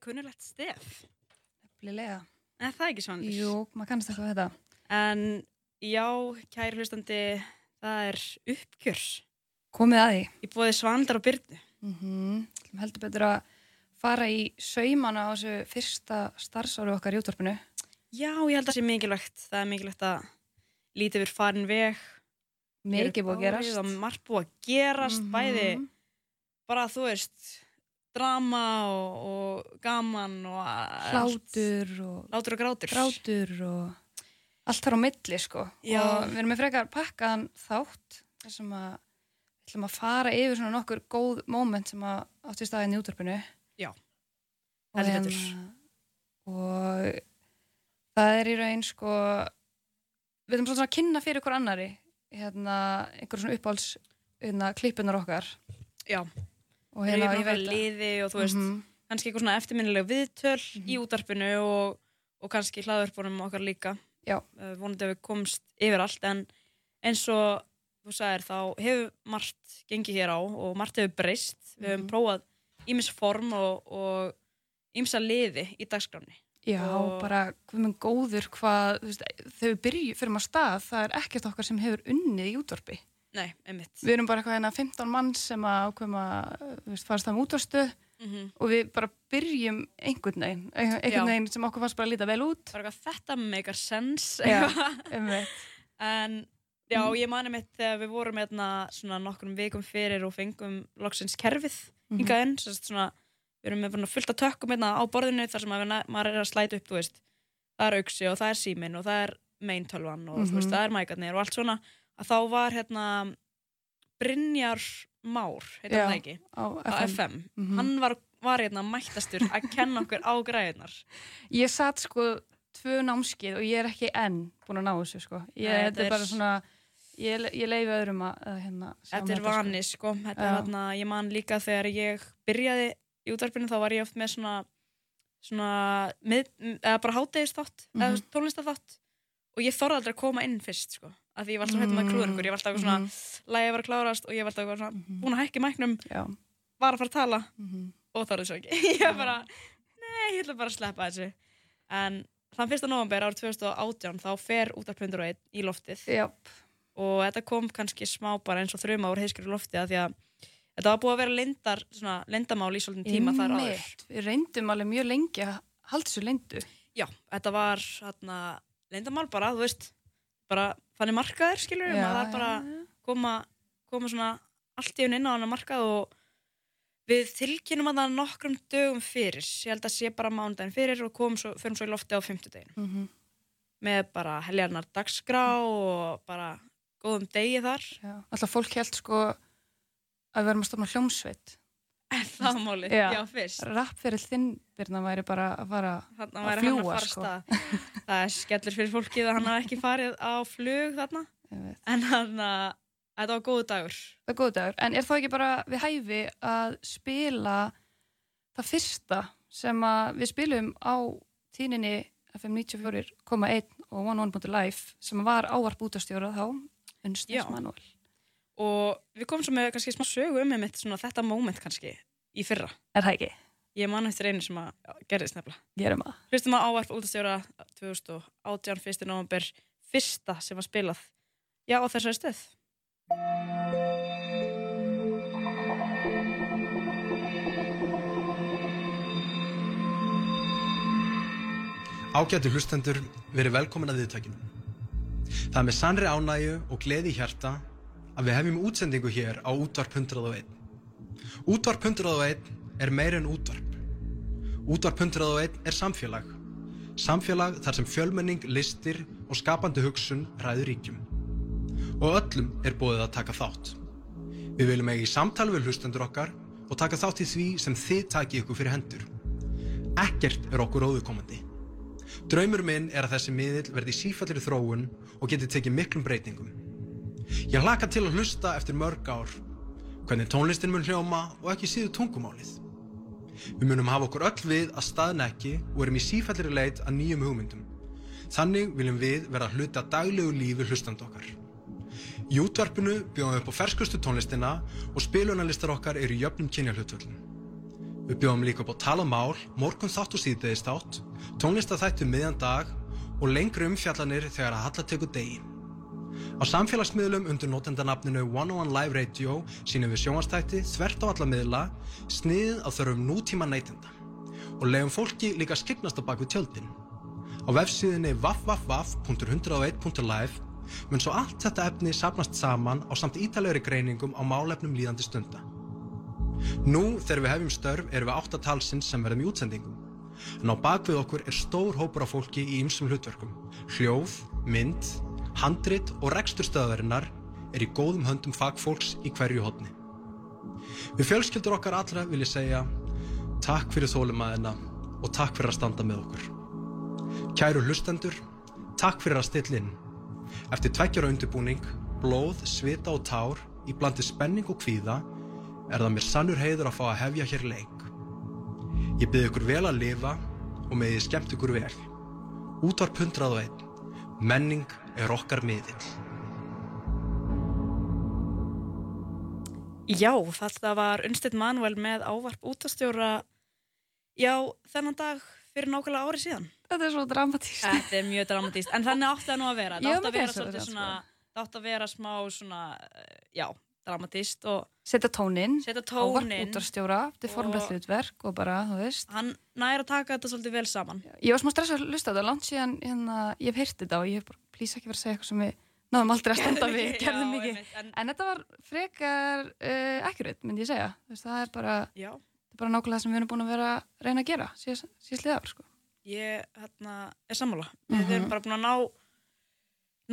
kunnulegt stef. Blilega. En það er ekki svanir. Jú, maður kannast eitthvað þetta. En já, kæri hlustandi, það er uppkjörs. Komið að því. Í bóði Svandar og Byrnu. Mm Heldur betur að fara í saumana á þessu fyrsta starfsáru okkar í útvarpinu. Já, ég held að það sé mikilvægt. Það er mikilvægt að lítið við farin veg. Mikið búið að gerast. Er margt búið að gerast, Mhm. bæði bara, þú veist, drama og, og gaman og Hlátur og og grátur. grátur og allt þar á milli sko. Já. Og við erum með frekar pakkaðan þátt þar sem að við ætlum að fara yfir svona nokkur góð moment sem að átti staðin í útvarpinu. Já, heldur betur. hérna- og það er í raun sko við erum svona að kynna fyrir ykkur annari hérna einhver svona uppáhalds hérna, klippunar okkar Já, og hérna, ég veit liði og þú veist, Mhm. kannski eitthvað svona eftirminnileg viðtöl í útarpinu og, og kannski hlaðurpunum okkar líka. Uh, vonandi að við komst yfir allt en eins og þú sagðir þá hefur margt gengið hér á og margt hefur breyst. Við Mhm. hefum prófað ímis form og, og ímsa liði í dagskráni. Já, Og- bara með góður hvað, þú veist, þegar við byrjum fyrir maður stað, það er ekkert okkar sem hefur unnið í útvarpi. Nei, einmitt. Við erum bara eitthvað hérna 15 mann sem að ákveðum að, þú veist, farast það um útvarstu Mm og við bara byrjum einhvern veginn, einhvern veginn sem okkur fannst bara að líta vel út. Bara eitthvað þetta meikar sens. Já. En já, ég mani mitt þegar við vorum hérna svona nokkrum vikum fyrir og fengum loksins kerfið hingað inn, mm svona, við erum með fullt af tökkum hérna á borðinu þar sem að maður er að slæta upp, þú veist, það er auksi og það er síminn og það er meintölvan og þú veist, Mhm. það er mækarnir og allt svona, að þá var hérna Brynjar Már, heitir Já, það ekki, á á FM. FM, Mhm. hann var, var hérna mættastur að kenna okkur á græðunar. Ég satt sko tvö námskið og ég er ekki enn búin að ná þessu sko. Ég, Nei, þetta er er- bara svona, ég, ég leifi öðrum að, hérna. Þetta er sko. vani, sko. Þetta er þarna, ég man líka þegar ég byrjaði í útvarpinu, þá var ég oft með svona, svona, mið, eða bara hátegist þátt, Mhm. eða tónlista þátt og ég þorði aldrei að koma inn fyrst, sko. Af því ég var alltaf hættum að klúðuringur, ég var alltaf svona, Mhm. lægið var að klárast og ég var alltaf svona, búin að hækki mæknum, var að fara að tala mhm. og þorði svo ekki. ég bara, nei, ég ætla bara að sleppa þessu. En þann fyrsta november árið 2018, þá fer útvarpundur og einn í loftið Já, og þetta kom kannski smá bara eins og þrjuma úr heiskri lofti að því að þetta var búið að vera lindar, svona, lindamál í svolítinn tíma þar áður. Við reyndum alveg mjög lengi að halda þessu leyndu. Já, þetta var hérna, lindamál bara, þú veist, bara þannig markaður, skilur við, maður þarf bara að koma, koma svona allt í hún inn á hann markað og við tilkynum að það nokkrum dögum fyrir, ég held að sé bara mánudaginn fyrir og komum svo, förum svo í lofti á fimmtudeginu Mm -hmm. með bara heljarnar dagskrá og bara góðum degi þar. Já. Alltaf fólk held sko að við erum að stofna hljómsveit. En það var málið, Já. já, fyrst. Rappferill þinn, Birna, væri bara að fara þarna að væri hann að fara sko. stað það er skellur fyrir fólkið að hann hafi ekki farið á flug þarna en hann að þetta var góðu dagur Það er góð dagur. En er þá ekki bara við hæfi að spila það fyrsta sem við spilum á tíninni FM 94,1 og One One Life sem var ávarp útastjóra þá. Unstens Manuel. og við komum svo með kannski smá sögu um þetta moment kannski í fyrra Er það ekki? ég man eftir einu sem að gerðist nefnilega Gerum það. hlustum að ávarp útastjóra 2018 1. november fyrsta sem var spilað já á þessari stöð Ágættu hlustendur, verið velkomin að viðtækinu. Það er með sannri ánægju og gleði í hjarta að við hefjum útsendingu hér á Útvarp 101. Útvarp 101 er meir en útvarp. Útvarp 101 er samfélag. Samfélag þar sem fjölmenning, listir og skapandi hugsun ræður ríkjum. Og öllum er bóðið að taka þátt. Við viljum eiga í samtal við hlustendur okkar og taka þátt í því sem þið takið ykkur fyrir hendur. Ekkert er okkur óðukomandi. Draumur minn er að þessi miðill verði sífallir þróun og geti tekið miklum breytingum. Ég hlaka til að hlusta eftir mörg ár, hvernig tónlistin mun hljóma og ekki síðu tungumálið. Við munum hafa okkur öll við að staðna ekki og erum í sífallir leit að nýjum hugmyndum. Þannig viljum við vera að daglegu lífi hlustand okkar. Í útvarpinu bjóðum við upp á ferskustu tónlistina og spilunarlistar okkar eru í jöfnum kynjarhlutvöldum. Við bjóðum líka upp á tala mál, morgun þátt og síðdeðist átt, tónlistathættu miðjan dag og lengri umfjallanir þegar að halla teku degi. Á samfélagsmiðlum undir notendanafninu 101 Live Radio sínum við sjónastætti þvert á alla miðla sniðið að þörfum nútíma neytenda og leiðum fólki líka skipnast á baku tjöldin. Á vefsíðinni www.101.live mun svo allt þetta efni sapnast saman á samt ítalegri greiningum á málefnum líðandi stunda. Nú þegar við hefjum störf erum við áttatalsins sem verðum í útsendingum. En á bakvið okkur er stór hópur af fólki í ymsum hlutverkum. Hljóð, mynd, handrit og reksturstöðarinnar er í góðum höndum fagfólks í hverju hodni. Við fjölskyldur okkar allra vil ég segja takk fyrir þólumæðina og takk fyrir að standa með okkur. Kæru hlustendur, takk fyrir að stilla inn. Eftir tveggjara undirbúning, blóð, svita og tár, í blandi spenning og kvíða, er það mér sannur heiður að fá að hefja hér leik. Ég byrði ykkur vel að lifa og með því skemmt ykkur vel. Útvar pundrað og einn. Menning er okkar miðill. Já, þetta var Unstedt Manuel með ávarp útastjóra já, þennan dag fyrir nákvæmlega ári síðan. Þetta er svo dramatíst. Þetta er mjög dramatíst, en þannig átti það nú að vera. Það átti að vera svolítið svona, það átti að vera smá svona, eh, já, dramatíst og Setja tóninn, setja ávarp tónin. útarstjóra, þetta er formlegt Og- hlutverk og bara, þú veist. Hann næri að taka þetta svolítið vel saman. Ég var smá stressað að hlusta á þetta, langt síðan hérna, ég hef heyrt þetta og ég hef bara, plís ekki verið að segja eitthvað sem við náðum aldrei að standa við, gerðum ekki. En, En þetta var frekar uh, accurate, myndi ég segja. Veist, það er bara, er bara nákvæmlega það sem við erum búin að vera að reyna að gera síðast, liðar, sko. ég hérna, er sammála. Við Mhm. erum bara búin að ná,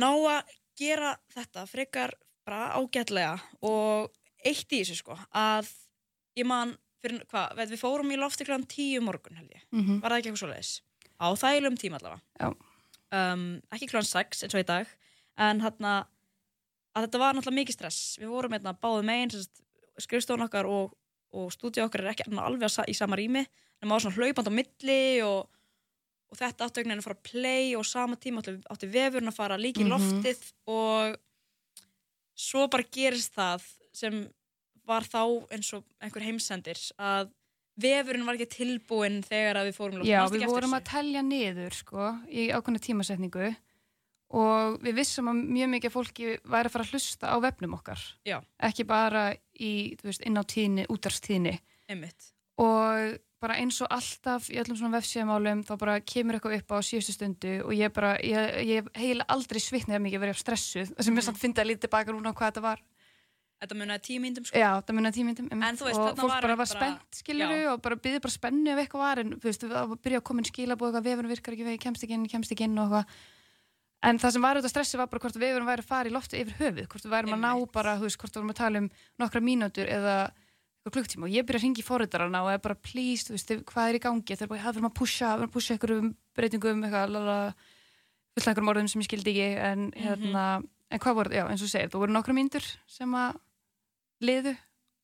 ná að gera þetta frekar bara ágætlega og eitt í þessu sko, að ég man, fyrir, veit, við fórum í lofti kl. 10 morgun held ég. Mm -hmm. Var það ekki eitthvað svo leiðis? Á þægilegum tíma allavega. Já. Um, ekki kl. 6 eins og í dag, en hérna, að þetta var náttúrulega mikið stress. Við vorum hérna báðum einn, skrifstofun okkar og, og stúdíu okkar er ekki alveg að sa- í sama rými, en maður var svona hlaupand á milli og, og þetta átti einhvern veginn að fara að play og sama tíma átti vefurinn að fara líka í Mhm. loftið og svo bara gerist það sem var þá eins og einhver heimsendir að vefurinn var ekki tilbúinn þegar að við fórum loftið. Já, við vorum að telja niður, sko, í ákveðna tímasetningu og við vissum að mjög mikið fólki væri að fara að hlusta á vefnum okkar. Já. Ekki bara í, þú veist, inn á tíðni, útarstíðni. Einmitt. og bara eins og alltaf í öllum svona vefsíðamálum þá bara kemur eitthvað upp á síðustu stundu og ég bara, ég, ég heila aldrei svitnið að mikið verið stressuð, það sem Mhm. ég samt að lítið tilbaka núna hvað þetta var Þetta munaði tímyndum sko. já, það munið tímyndum þú veist, og fólk var bara var bara- spennt skiluru og bara byggði bara spennu ef eitthvað var en þú veist, það byrja að koma inn skilabóð eitthvað vefurinn virkar ekki vegi, kemst ekki inn, kemst ekki inn og eitthvað. En það sem var auðvitað stressi var bara hvort vefurinn væri að fara í loftu yfir höfuð hvort við værum að ná bara, þú veist, hvort við varum að tala um nokkra mínútur eða klukktíma og ég byrja að ringi fóriðarana og er bara please, þú veist, hvað er í gangi? "Já, við erum að pusha, við erum að pusha einhverjum breytingum, eitthvað, lala fullt einhverjum orðum sem ég skildi ekki en hérna, en hvað voru, já, eins og þú segir, þú voru nokkra mínútur sem að liðu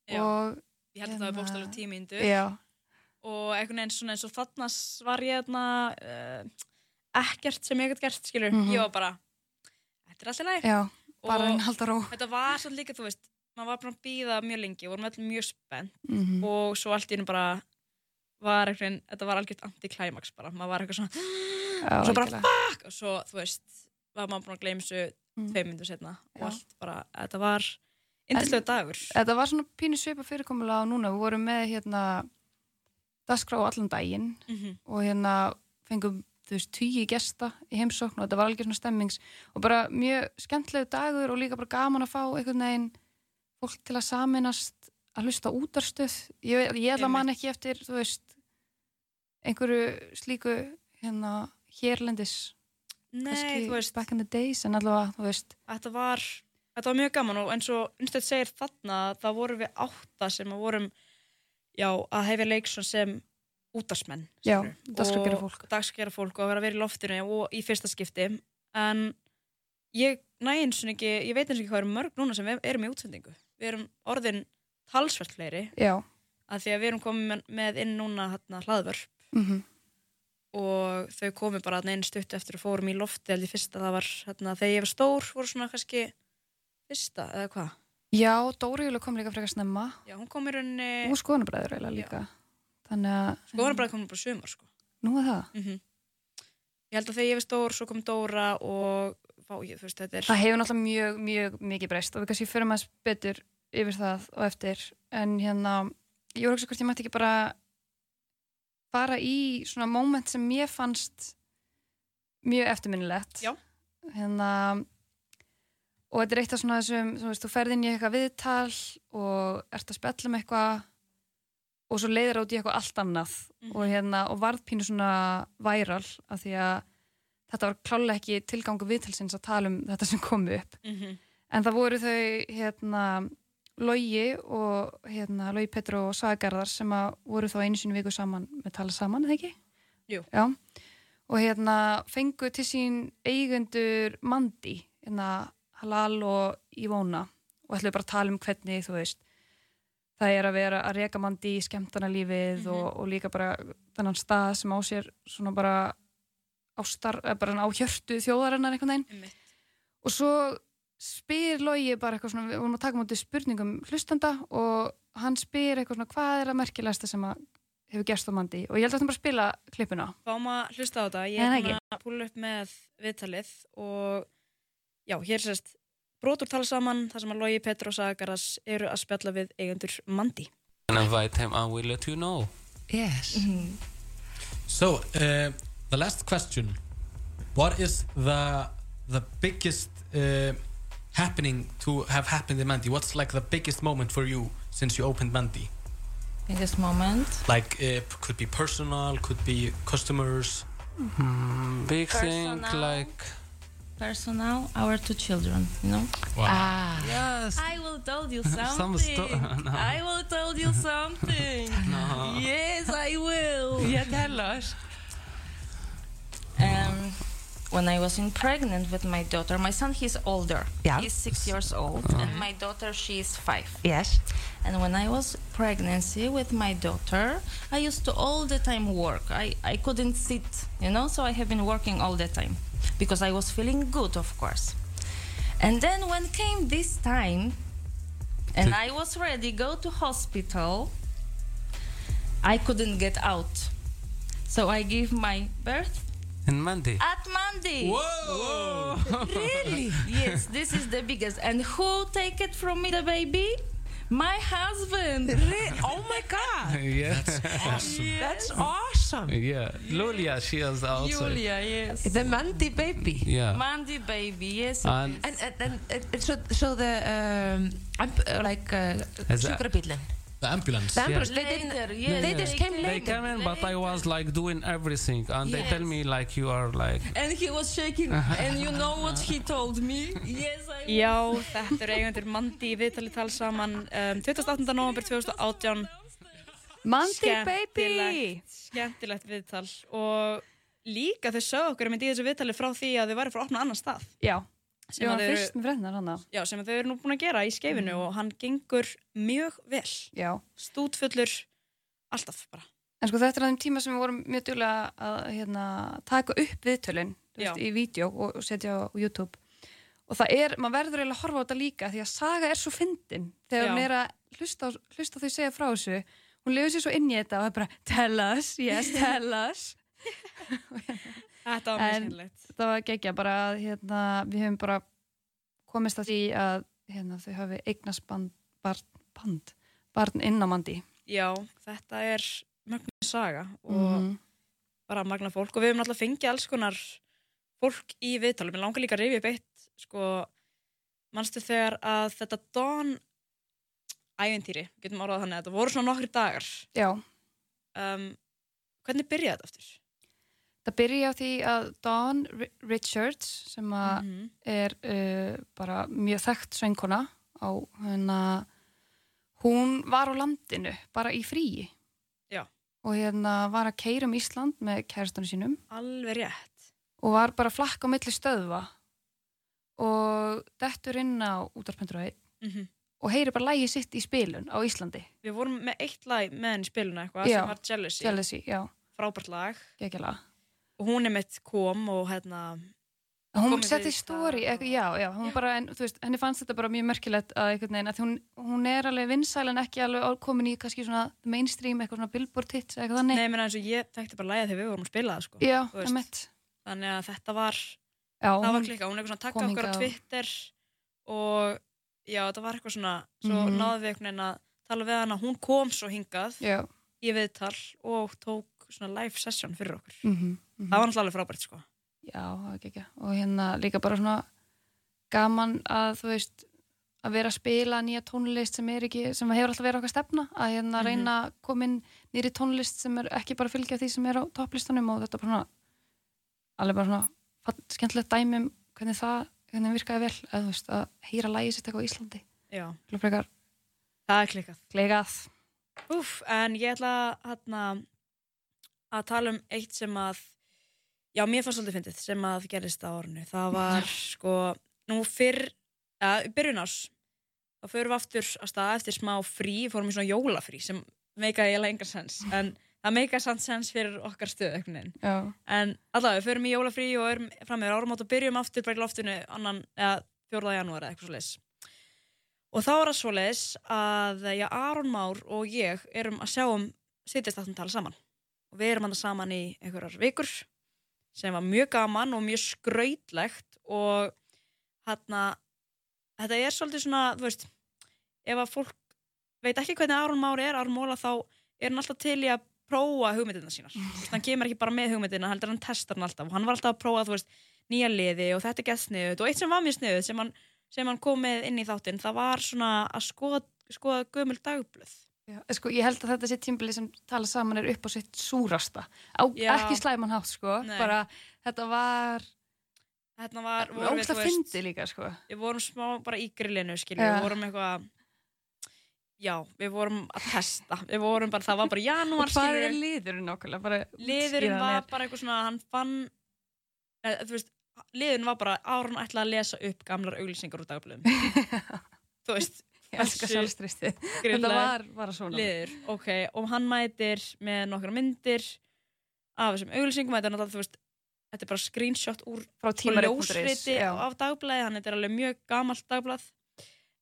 Já. og Ég held að það var hérna- bókstallega tímyndur. já, Og einhvern veginn svona eins og þarna var ég þarna uh, ekkert sem ég hef gert, skilur. Mhm. Ég var bara, þetta er alltaf læg. Og þetta var svo líka, þú veist, maður var bara að býða mjög lengi, vorum allir mjög spennt mm -hmm. og svo allt í hennu bara var einhvern veginn, þetta var algjört anti-climax bara, maður var eitthvað svona, já, og svo bara fuck, og svo, þú veist, var maður búin að gleyma þessu Mm. tvei myndur setna og allt bara, þetta var yndislegu dagur. Þetta var svona pínu svipa fyrirkomulega og núna. Við vorum með hérna dagskrá allan daginn Mm og hérna fengum þú veist tugi gesta í heimsókn og þetta var algjör svona stemmings og bara mjög skemmtilegu dagur og líka bara gaman að fá einhvern veginn fólk til að saminast að hlusta útarstöð ég, ég ætla man ekki eftir þú veist einhverju slíku hérna hérlendis Nei, kannski þú veist, back in the days en allavega þú veist. Þetta var, þetta var mjög gaman og eins og Unstedt segir þarna, það vorum við átta sem að vorum, já, að hefja leikson sem útarsmenn Já, og fólk. fólk og að vera að vera í loftinu og í fyrsta skipti. En ég næ eins og ekki, ég veit eins og ekki hvað eru mörg núna sem við erum í útsendingu. Við erum orðin talsvert fleiri. Já, að því að við erum komið með- inn núna hérna, hlaðvörp. Mhm, og þau komu bara einn stutt eftir og fórum í lofti held ég fyrsta það var hérna, þegar ég var stór voru svona kannski fyrsta eða hvað? Já, Dóri Júli kom líka frekar snemma. Já hún kom í rauninni og skoðanabræður eiginlega líka. Sko hún er bara sumar sko. Nú er það? Mm ég held að þegar ég var stór svo kom Dóra og fá, ég, veist er Það hefur náttúrulega mjög, mjög mikið breyst og við kannski fyrir maður betur yfir það og eftir. En hérna, ég voru ekki hvort ég mætti ekki bara fara í svona moment sem mér fannst mjög eftirminnilegt. Já. hérna og þetta er eitt af svona þessum þú veist, þú ferð inn í eitthvað viðtal og ert að spjalla um eitthvað og svo leiðir út í eitthvað allt annað Mhm. og hérna, og varð pínu svona væral af því að þetta var klálega ekki tilgangu viðtalsins að tala um þetta sem kom upp mm -hmm. en það voru þau hérna Logi og hérna Logi Petru og Sagagarðar sem að voru þá einu sinni viku saman með tala saman, eða ekki? Jú. Já, og hérna fengu til sín eigendur Mandi, hérna Halal og Ívóna og ætluðu bara að tala um hvernig, þú veist það er að vera að reka Mandi í skemmtana lífið Mhm. og, og líka bara þennan stað sem á sér svona bara ástar, eða bara á hjörtu þjóðarinnar einhvern veginn. Og svo spyr Logi bara eitthvað svona, við vorum að taka mútið spurningum hlustanda og hann spyr eitthvað svona hvað er að merkilegasta sem að hefur gerst á mandi? Og ég held að það bara spila klippuna. Fáum að hlusta á þetta. Ég er að púla upp með viðtalið og já, hér sérst brotur tala saman þar sem að Logi, Petru og Sagaras eru að spjalla við eigendur Mandi and invite him, I will let you know. Yes. So, uh, the last question. What is the the biggest uh, happening to have happened in Mandy? What's like the biggest moment for you since you opened Mandy? biggest moment. Like, uh, could be personal, could be customers. Mm, big thing Personal. Like Personal, our two children, you know? Wow. Ah. yes. I will tell you something. sto- no. I will tell you something. No. Yes, I will. Yeah, tell us. Um, when I was in pregnant with my daughter, my son he's older. Yeah. He's six years old, and my daughter she is five. Yes. And when I was pregnancy with my daughter, I used to all the time work. I, I couldn't sit, you know, so I have been working all the time because I was feeling good, of course. And then when came this time, and I was ready go to hospital, I couldn't get out. So I gave my birth In Monday. at Monday. Whoa! Really? yes, this is the biggest. And who take it from me, the baby? My husband. Oh my God. yeah. That's Awesome. That's awesome. yeah. Lulia, she is also. Julia, yes. The Mandy baby. Yeah. Mandy baby, yes. And And, and, and, and so, so the um, amp, uh, like uh, As a- sjúkrabílinn. The ambulance. The ambulance. They later, didn't. yes. They just came they later. came in, but I was like doing everything, and they Yes. tell me like you are like. And he was shaking. and you know what he told me? Yes, I Já, þetta eru eigendur Mandi í viðtali tala saman um, 28. november 2018 Mandi baby Skemmtilegt, viðtal og líka þau sögðu okkur um í þessu viðtali frá því að þau væri frá að opna annan stað Já, sem að, eru, já, sem að þau eru nú búin að gera í skeifinu og hann gengur mjög vel. Já, stútfullur alltaf bara. En sko þetta er á þeim tíma sem við vorum mjög duglega að hérna, taka upp viðtölin þú Já. veist, í vídeo og, og setja á YouTube. Og það er, maður verður eiginlega að horfa á þetta líka því að Saga er svo fyndin. Þegar Já. hún er að hlusta, hlusta þau segja frá þessu hún lefur sér svo inn í þetta og er bara tell us, yes, tell us Þetta var mjög skemmtilegt þetta var geggja bara að hérna, við höfum bara komist að því að hérna, þau hafi eignast barn, barn inn á mandi Já, þetta er mögnu saga og Mhm. bara magna fólk og við höfum alltaf fengið alls konar fólk í viðtalum. Mér langar líka að rifja upp eitt, sko, manstu þegar að þetta Dawn ævintýri, getum orðað þannig, þetta voru svona nokkri dagar. Já, Um, hvernig byrjaði þetta aftur? Það byrja á því að Dawn Ri- Richards sem að Mhm. er uh, bara mjög þekkt söngkona á hérna hún var á landinu bara í fríi Já. og hérna var að keira um Ísland með kærastunum sínum Alveg rétt. og var bara að flakka á milli stöðva og dettur inn á útarpendur Mm og heyri bara lægi sitt í spilun á Íslandi Við vorum með eitt lag með henni í spiluna eitthvað sem var Jealousy. Jealousy, Frábært lag. Og hún er mitt kom og hérna, hún setti stóri, það já, já, hún bara en, þú veist, henni fannst þetta bara mjög merkilegt að einhvern veginn að hún, hún er alveg vinsæl en ekki alveg komin í kannski svona mainstream, eitthvað svona billboard hits eitthvað þannig, nei, menn eins og ég þekkti bara lagið þegar við vorum að spila það, sko. já, veist. emitt Þannig að þetta var, já, það var klikka. Hún er eitthvað svona að kom okkur á Twitter og já, þetta var eitthvað svona, svo Mhm. náðum við einhvern veginn að tala við hana. Hún kom svo hingað já, í viðtal og tók svona live session fyrir okkur. mhm, mhm. Það var náttúrulega alveg frábært, sko. Já, var ekki Og hérna líka bara svona gaman að þú veist að vera að spila nýja tónlist sem ekki, sem hefur alltaf verið okkar stefna að hérna Mhm. reyna að koma inn nýri tónlist sem er ekki bara að fylgja því sem er á topplistanum og þetta bara svona alveg bara svona skemmtilegt dæmi um hvernig það hvernig virkaði vel að veist að heyra lægi sitt eitthvað á Íslandi Já, það er klikkað. glegað Úf, en ég ætla hérna, að tala um eitt sem að, já, mér fannst svolítið fyndið sem að gerist á orðinu. Það var, sko, nú fyrr, eða, ja, byrjun ás, þá förum við aftur að staða eftir smá frí, fórum í svona jólafrí sem meikaði eiginlega engar sens, en það meikaði samt sens fyrir okkar. Já, En allavega, við förum í jólafrí og erum fram með áramót og byrjum aftur bara í loftinu annan, eða 4. janúar eða eitthvað svo leis. Og þá er það svo leis að já, Aron Már og ég erum að sjá um sittist aftur tala saman. Og við erum hann saman í einhverjar vikur sem var mjög gaman og mjög skrautlegt og hérna, þetta er svolítið svona, þú veist, ef að fólk veit ekki hvernig Aron Már er, Aron Móla, þá er hann alltaf til í að prófa hugmyndina sínar. Hann kemur ekki bara með hugmyndina, heldur hann testar hann alltaf og hann var alltaf að prófa, þú veist, nýja liði og þetta gett sniðut og eitt sem var mjög sniðut sem hann, sem hann kom með inn í þáttinn, það var svona að skoða, skoða gömul dagblöð. Já, sko, ég held að þetta sé tímbili sem tala saman er upp á sitt súrasta. Á, ekki slæman hátt sko bara þetta var Þetta var, ógst að fyndi líka sko. við vorum smá bara í grillinu, skilju, við vorum eitthvað, já, við vorum að testa, við vorum bara, það var bara og janúar, hvað er liðurinn bara liðurinn var mér. bara eitthvað svona, hann fann, eða, þú veist, liðurinn var bara, Aron ætlaði að lesa upp gamlar auglýsingar úr dagblöðum. þú veist, ég elska hversu sjálfstristi þetta var bara svona. liður, ok, og hann mætir með nokkra myndir af þessum auglýsingum, þetta er náttúrulega, þú veist, þetta er bara screenshot úr frá sko, ljósriti af dagblæði, hann þetta er alveg mjög gamalt dagblað.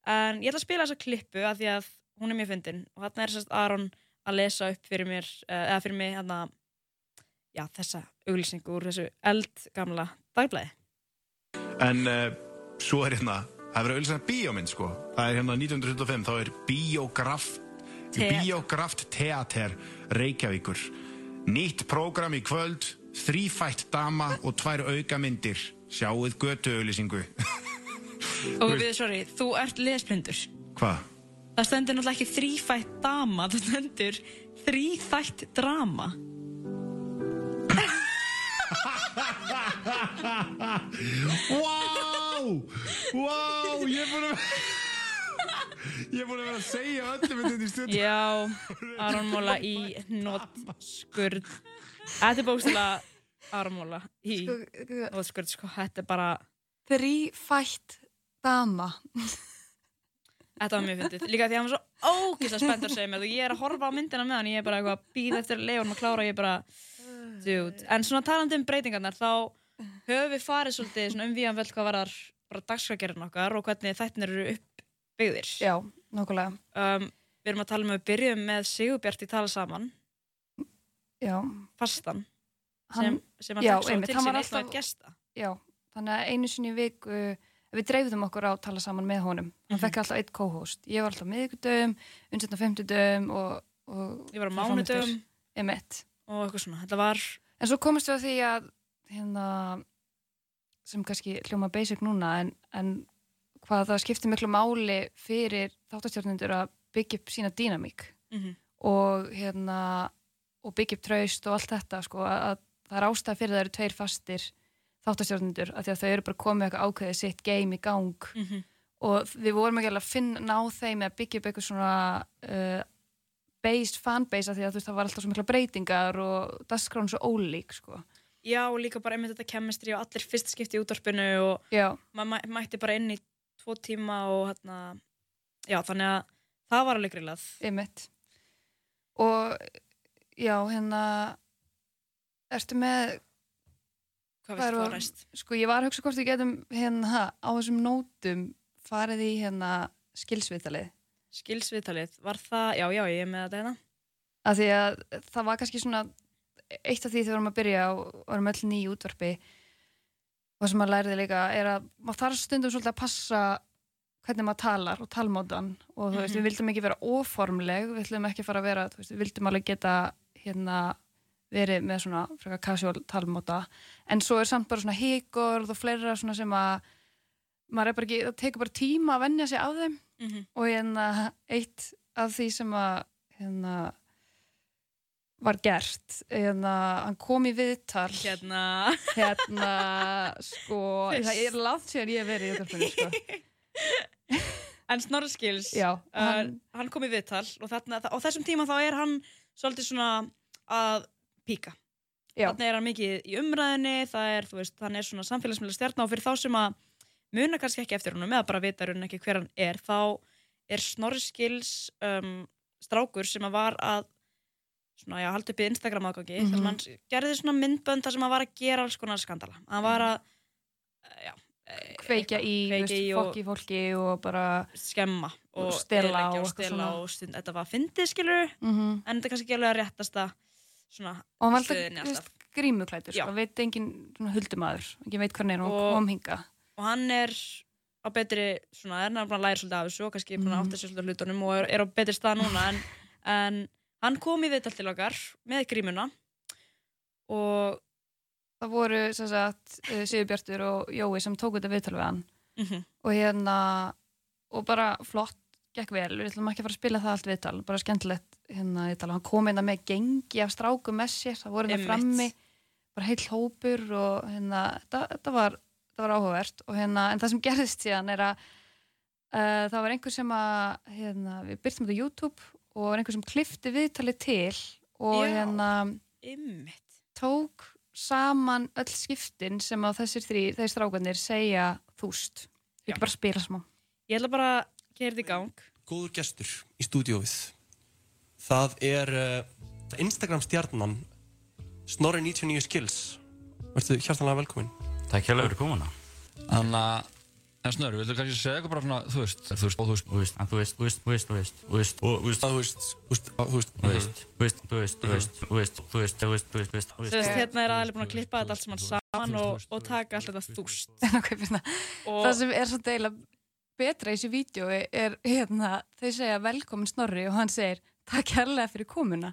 En ég ætla að spila þessa klippu af því að hún er mjög fyndin. Og þarna er sérst Aron að lesa upp fyrir mér eh, eða fyrir mig hérna já, þessa auglýsingu úr þessu eldgamla dagblæði En uh, svo er hérna, það er verið auðvitað bíómynd sko. Það er hérna 1925, þá er Bíógraft, Te- Bíógraft Teater Reykjavíkur. Nýtt prógram í kvöld, þrýfætt dama og tvær aukamyndir. Sjáuð götu auðlýsingu. og við, sorry, þú ert lesblindur Hvað? það stendur náttúrulega ekki þrýfætt dama það stendur þrýþætt drama Wow! Wow! Ég er búin að... Ég er búin að vera að segja öllum þetta í stund. já, Aron Móla í nótskurð þetta er bókstala Aron Móla í nótskurð sko, þetta er bara þrýfætt dama Þetta var mjög fyndið. Líka því að hann var svo ógeðslega spennt að segja mér og ég er að horfa á myndina með hann ég er bara eitthvað að býða eftir leiðunum að klára og ég er bara, dude. En svona talandi um breytingarnar þá höfum við farið svolítið svona um víðan vel hvað var þar bara dagskagerinn okkar og hvernig þættinir eru uppbyggðir. já, nokkulega Um, við erum að tala um að byrjum með Sigurbjart í tala saman, já, fastan, hann, sem, sem að já, fekk svo til sín var eitt og alltaf- eitt gesta. já þannig að einu sinni í viku við dreifðum okkur á að tala saman með honum hann Mhm. fekk alltaf eitt co-host ég var alltaf miðvikudöfum, unsetna fimmtudöfum og, og Ég var á eftir. mánudögum Einmitt. og eitthvað svona. Þetta var, En svo komist við að því að hérna, sem kannski hljóma basic núna en, en hvað það skiptir miklu máli fyrir þáttastjórnendur að byggja upp sína dýnamík mm og hérna og byggja upp traust og allt þetta sko, að, að það er ástæð fyrir það eru tveir fastir þáttastjórnendur því að þau eru bara komið eitthvað ákveðið sitt game í gang. Mm og við vorum ekki alveg að finna ná þeim að byggja upp eitthvað svona uh, based fanbase af því að þú veist það var alltaf svo mikla breytingar og dasgrán svo ólík sko. Já, líka bara einmitt þetta kemistri og allir fyrsta skipti í útvarpinu og maður mæ- mætti bara inn í tvo tíma og hérna, já, þannig að það var alveg grillað. einmitt og já, hérna ertu með Hvað Hvað að- næst? sko ég var að hugsa hvort við getum hérna á þessum nótum farið í hérna skilsvitalið Skilsviðtalið, var það, já, já, ég er með þetta hérna. af því að það var kannski svona eitt af því þegar við vorum að byrja og vorum öll ný í útvarpi og sem maður læriði líka er að maður þarf stundum svolítið að passa hvernig maður talar og talmótan og þú veist, Mhm. við vildum ekki vera óformleg við vildum ekki fara að vera, þú veist, við vildum alveg geta hérna verið með svona frekar casual talmóta en svo er samt bara svona híkord og fleira svona sem að maður er bara ekki, það tekur bara tíma að venja sig á þeim. Mm og hérna eitt af því sem að hérna var gert hérna, hann kom í viðtal Hérna, hérna sko, það er langt sér ég verið í útvarpinu sko. en Snorri Skils, já, uh, hann, hann kom í viðtal og þarna, á þessum tíma þá er hann svolítið svona að píka. já, Þannig er hann mikið í umræðinni, er, veist, hann er svona samfélagsmiðla stjarnar og fyrir þá sem að muna kannski ekki eftir honum eða bara vita raun ekki hver hann er, þá er Snorri Skils um, strákur sem að var að svona, já, halda upp í Instagram aðgangi, mm Mhm. sem hann gerði svona myndbönd þar sem hann var að gera alls konar skandala. Hann var að, já, eh, kveikja í, veist, fokki fólki og bara skemma og, Og stela og og stela og stund, þetta var fyndið skilur mm en þetta er kannski ekki alveg að réttasta svona og hann var grímuklætur Já. sko, veit engin svona huldumæður ekki veit hvernig er og Og- kom hinga og hann er á betri svona, er hann að læra svolítið af þessu og kannski að Mhm. átta sér svolítið hlutunum og er, er á betri stað núna en, en hann kom í viðtal til okkar með grímuna og það voru sem sagt eh, Sigurbjartur og Jói sem tóku þetta viðtal við hann. Mm og hérna og bara flott, gekk vel. Við ætlum ekki að fara að spila það allt viðtal bara skemmtilegt hérna viðtal. Hann kom hérna með gengi af strákum með sér það voru hérna frammi bara heill hópur og hérna þetta, þetta, var, var áhugavert. Og hérna en það sem gerðist síðan er að uh, það var einhver sem að hérna, við byrjum þetta YouTube og var einhver sem klifti viðtali til og Já. hérna ymmit tók saman öll skiptin sem að þessir þrý, þeir strákanir segja þúst. Við ekki bara spila smá. ég ætla bara að gera þetta í gang góður gestur í stúdíóið það er uh, Instagram stjarnan Snorri 99 Skills Vertu hjartanlega velkomin Takk hjá fyrir komuna Þannig að En Snörri, viltu kannski segja eitthvað bara svona, þú veist, þú veist, og þú veist, Þú veist, þú veist, þú veist, þú veist, þú veist, þú veist, þú veist, þú veist, þú veist, þú veist, þú veist, þú veist, þú veist, þú veist, þú veist, þú veist, þú veist, þú veist, þú veist, hérna er aðeins búin að klippa þetta allt saman saman og, taka allt þetta þúst hérna. það sem er svo deila betra í þessu vídjói er hérna, þau segja velkomin Snorri og hann segir takk kærlega fyrir komuna.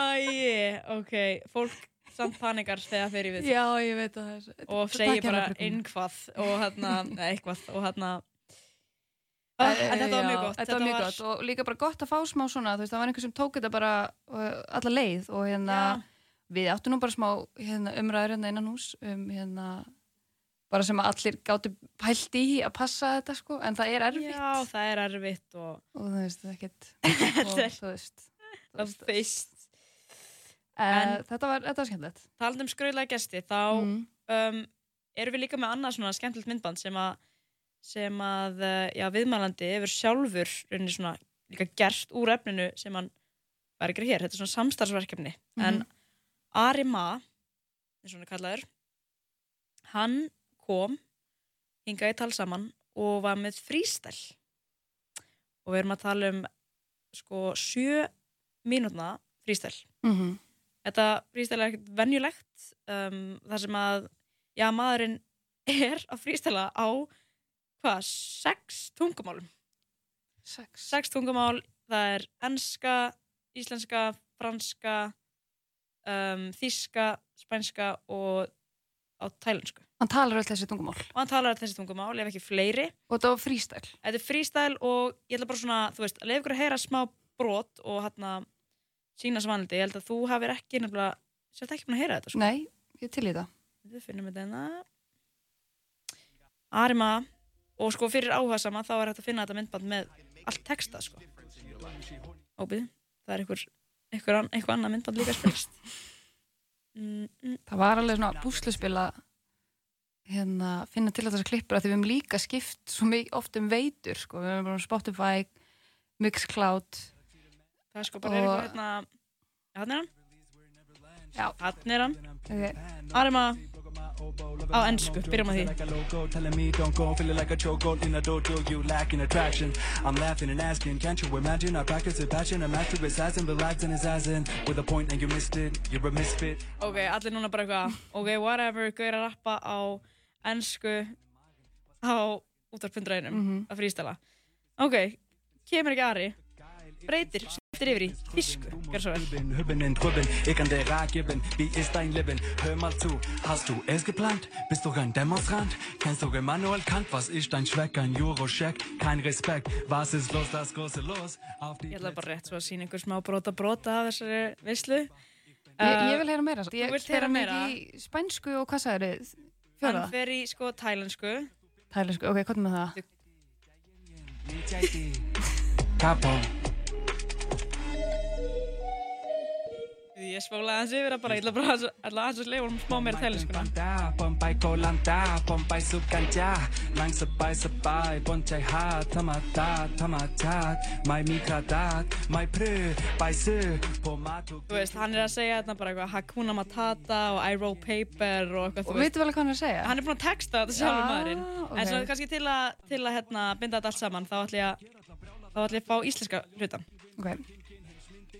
Æ, ok, fólk samt panikar þegar í við. Já, ég veit að það er og segir kærlega bara fyrir einhvað og hérna, eitthvað og hérna. Ah, en þetta var mjög gott Þetta var mjög gott. Og líka bara gott að fá smá svona, þú veist, það var einhver sem tók þetta bara uh, alla leið og hérna við áttum nú bara smá hérna, umræður hérna innan hús um hérna bara sem að allir gáttu pælt í að passa þetta sko, en það er erfitt. Já, það er erfitt og og þú veist, það er ekkert og er- þú veist það feist en, En- þetta var, þetta var skemmtilegt. Talandi um skrauðlega gesti, þá mm. um, erum við líka með annað svona skemmtilegt myndband sem að sem að, uh, já, viðmælandi hefur sjálfur svona líka gert úr efninu sem hann var ekki hér, þetta er svona samstarfsverkefni. En Mhm. Ari Ma eins og hann er kallaður hann kom hingað í tal saman og var með frístæl og við erum að tala um sko sjö mínútna frístæl Mm þetta frístæla er ekkert venjulegt um, þar sem að já, maðurinn er að frístæla á hvað, sex tungumálum. Sex. Sex tungumál, það er enska, íslenska, franska um, þíska, spænska og á tælensku. Hann talar öll þessi tungumál. Og hann talar allt þessi tungumál, ef ekki fleiri. Og þetta var frístæl þetta er frístæl og ég ætla bara svona þú veist, að lefa ykkur að heyra smá brot og hérna sína svanliti, ég held að þú hafir ekki nefnilega, sért ekki búin að heyra þetta sko. nei, ég til í það Við finnum þetta hérna. Arima og sko fyrir áhugasama þá er hægt að finna þetta myndband með allt texta sko óbyrð, það er einhver einhver, an, einhver annað myndband líka spilst mm, mm. Það var alveg svona búsluspil að hérna, finna til þessar klippur að því við hefum líka skipt svo mikið oft um veitur sko. við hefum bara Spotify, Mixcloud það er sko bara Og- hérna hann er hann Já. hann er hann okay. Arima á ennsku, byrjum á því ok, allir núna bara eitthvað ok, whatever, gauður að rappa á ennsku á útvarpundræðinum Mhm. að frístala ok, kemur ekki Ari breytir, skiptir yfir í þísku gjör svo vel ég ætla bara rétt svo að sína einhver smá brota brota af þessari veislu. Ég, ég vil heyra meira. Þú ég vilt heyra fer meira? mikið í spænsku og hvað sagður þið? hann Fjóra? fer í sko tælensku. Tælensku, ok, hvað með það? Ég spólaði hans yfir það bara, ég ætla bara að aðeins að leifa honum smá meira Bæsu, Pomatu. þú veist, hann er að segja þarna bara eitthvað Hakuna Matata og I roll paper og eitthvað, Og veitum vel hvað hann er að segja? hann er búinn að texta þetta sjálfur Já, maðurinn. Ok. en svo kannski til að, til að hérna, binda þetta allt saman þá ætla ég að þá ætla ég að fá íslenska hlutan Ok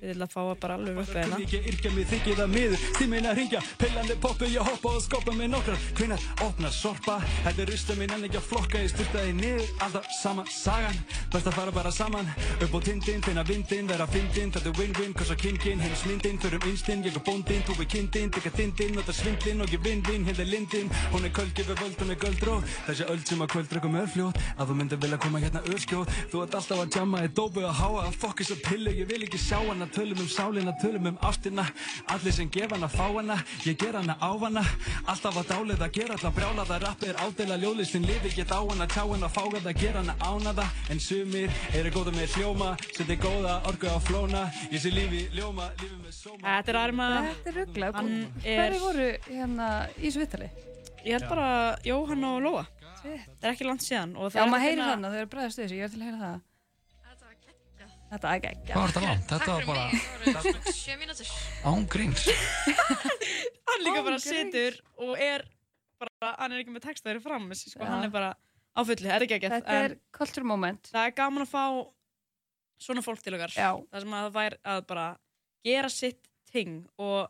Ég ætla að fá að bara alveg upp eða Ég yrkja mig þykir það miður. Tíminn að ringja, pillandi poppu Ég hoppa og skoppa með nokkrar. Hvinnar opnar sorpa? Þetta er rusta minn en ekki að flokka. Ég styrta því niður, alltaf sama sagan. Best að fara bara saman. Upp á tindin, finna vindin, vera fyndin Þetta er win-win, kosa kingin Heims myndin, förum innstinn Ég er bóndin, þú er kindin Digga þindin, nota svindlin Og ég vindin, hérna er lindin Hún er gefur völd, hún er göldró Þessi öld sem að kvöld drökkum örfljót Að þú myndir vilja koma hérna örskjót Þú ert alltaf að jamma í dópu og háa. Að fokk þess að pillu, ég vil ekki sjá hana Tölum um sálina, tölum um ástina. Allir sem gef hana, fá hana. Ég ger hana á hana. Alltaf að dálið að gera Alltaf brjála það rappi er ádela ljóðlistin Lifi get á hana, tjá hana, fá hana Gera hana ánada En sumir eru góða með hljóma Sendi góða orgu á flóna. Ég sé lífi ljóma, lífi með sóma. Þetta er Arma. Þetta er ruggla Hann er Hverju voru hérna í þessu vittali? Ég held bara Jóhann og Lóa. Það er ekki langt síðan og Já, það er maður að heyrir að þau eru bræðast þessu, ég er til að heyra það Þetta var geggja Hvað var þetta langt? Þetta var bara Sjö mínútur án gríns. Hann líka bara Ángríns. situr og er bara, hann er ekki með texta þeirri fram sko, Já. hann er bara á fullu, þetta er ekki ekki Þetta er culture moment Það er gaman að fá svona fólk til okkar Já. Það sem að það væri að bara gera sitt ting og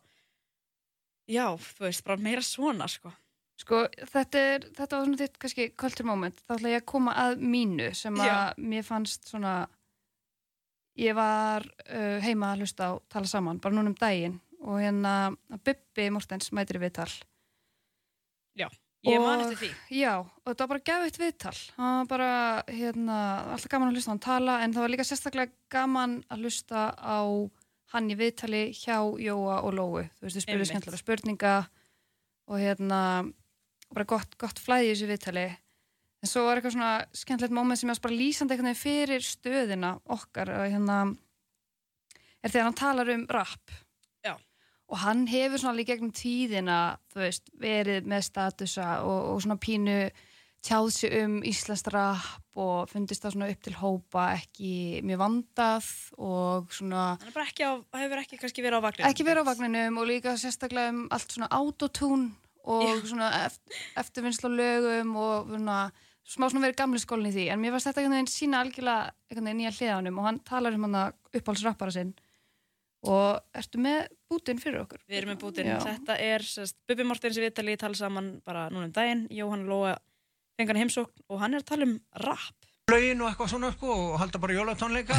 já, þú veist, bara meira svona sko Sko, þetta, er, þetta var svona þitt kannski culture moment þá ætla ég að koma að mínu sem að Já. mér fannst svona ég var uh, heima að hlusta á tala saman, bara núna um daginn og hérna Bubbi Mortens mætir í viðtal. Já, ég man eftir því. Já, og þetta var bara gefitt viðtal. Hann var bara, hérna, alltaf gaman að hlusta á hann tala en það var líka sérstaklega gaman að hlusta á hann í viðtali hjá Jóa og Lóu. Þú veist, þau spurðu skemmtilega spurninga og hérna bara gott, gott flæði í þessu viðtali en svo var eitthvað svona skemmtilegt moment sem ég var bara lýsandi veginn fyrir stöðina okkar hérna er þegar hann talar um rap Já. og hann hefur svona líka gegnum tíðina veist, verið með statusa og, og svona pínu tjáð sig um íslenskt rap og fundist það svona upp til hópa ekki mjög vandað og svona Hann er bara ekki á, hefur ekki kannski verið á vagninu ekki verið á vagninum og líka sérstaklega um allt svona autotune og Já. svona eft, eftirvinnslu á lögum og svona, smá svona verið gamli skólinn í því en mér varst þetta einhvern veginn sína algjörlega einhvern veginn nýja hliðanum og hann talar um hann að uppáhaldsrappara sinn og ertu með bútin fyrir okkur? Við erum með bútin, Já. þetta er sest, Bubi Mortens í viðtali tala saman bara núna um daginn Jóhann Lóa fengi hann heimsókn og hann er að tala um rap lögin og eitthvað svona sko og halda bara jólatónleika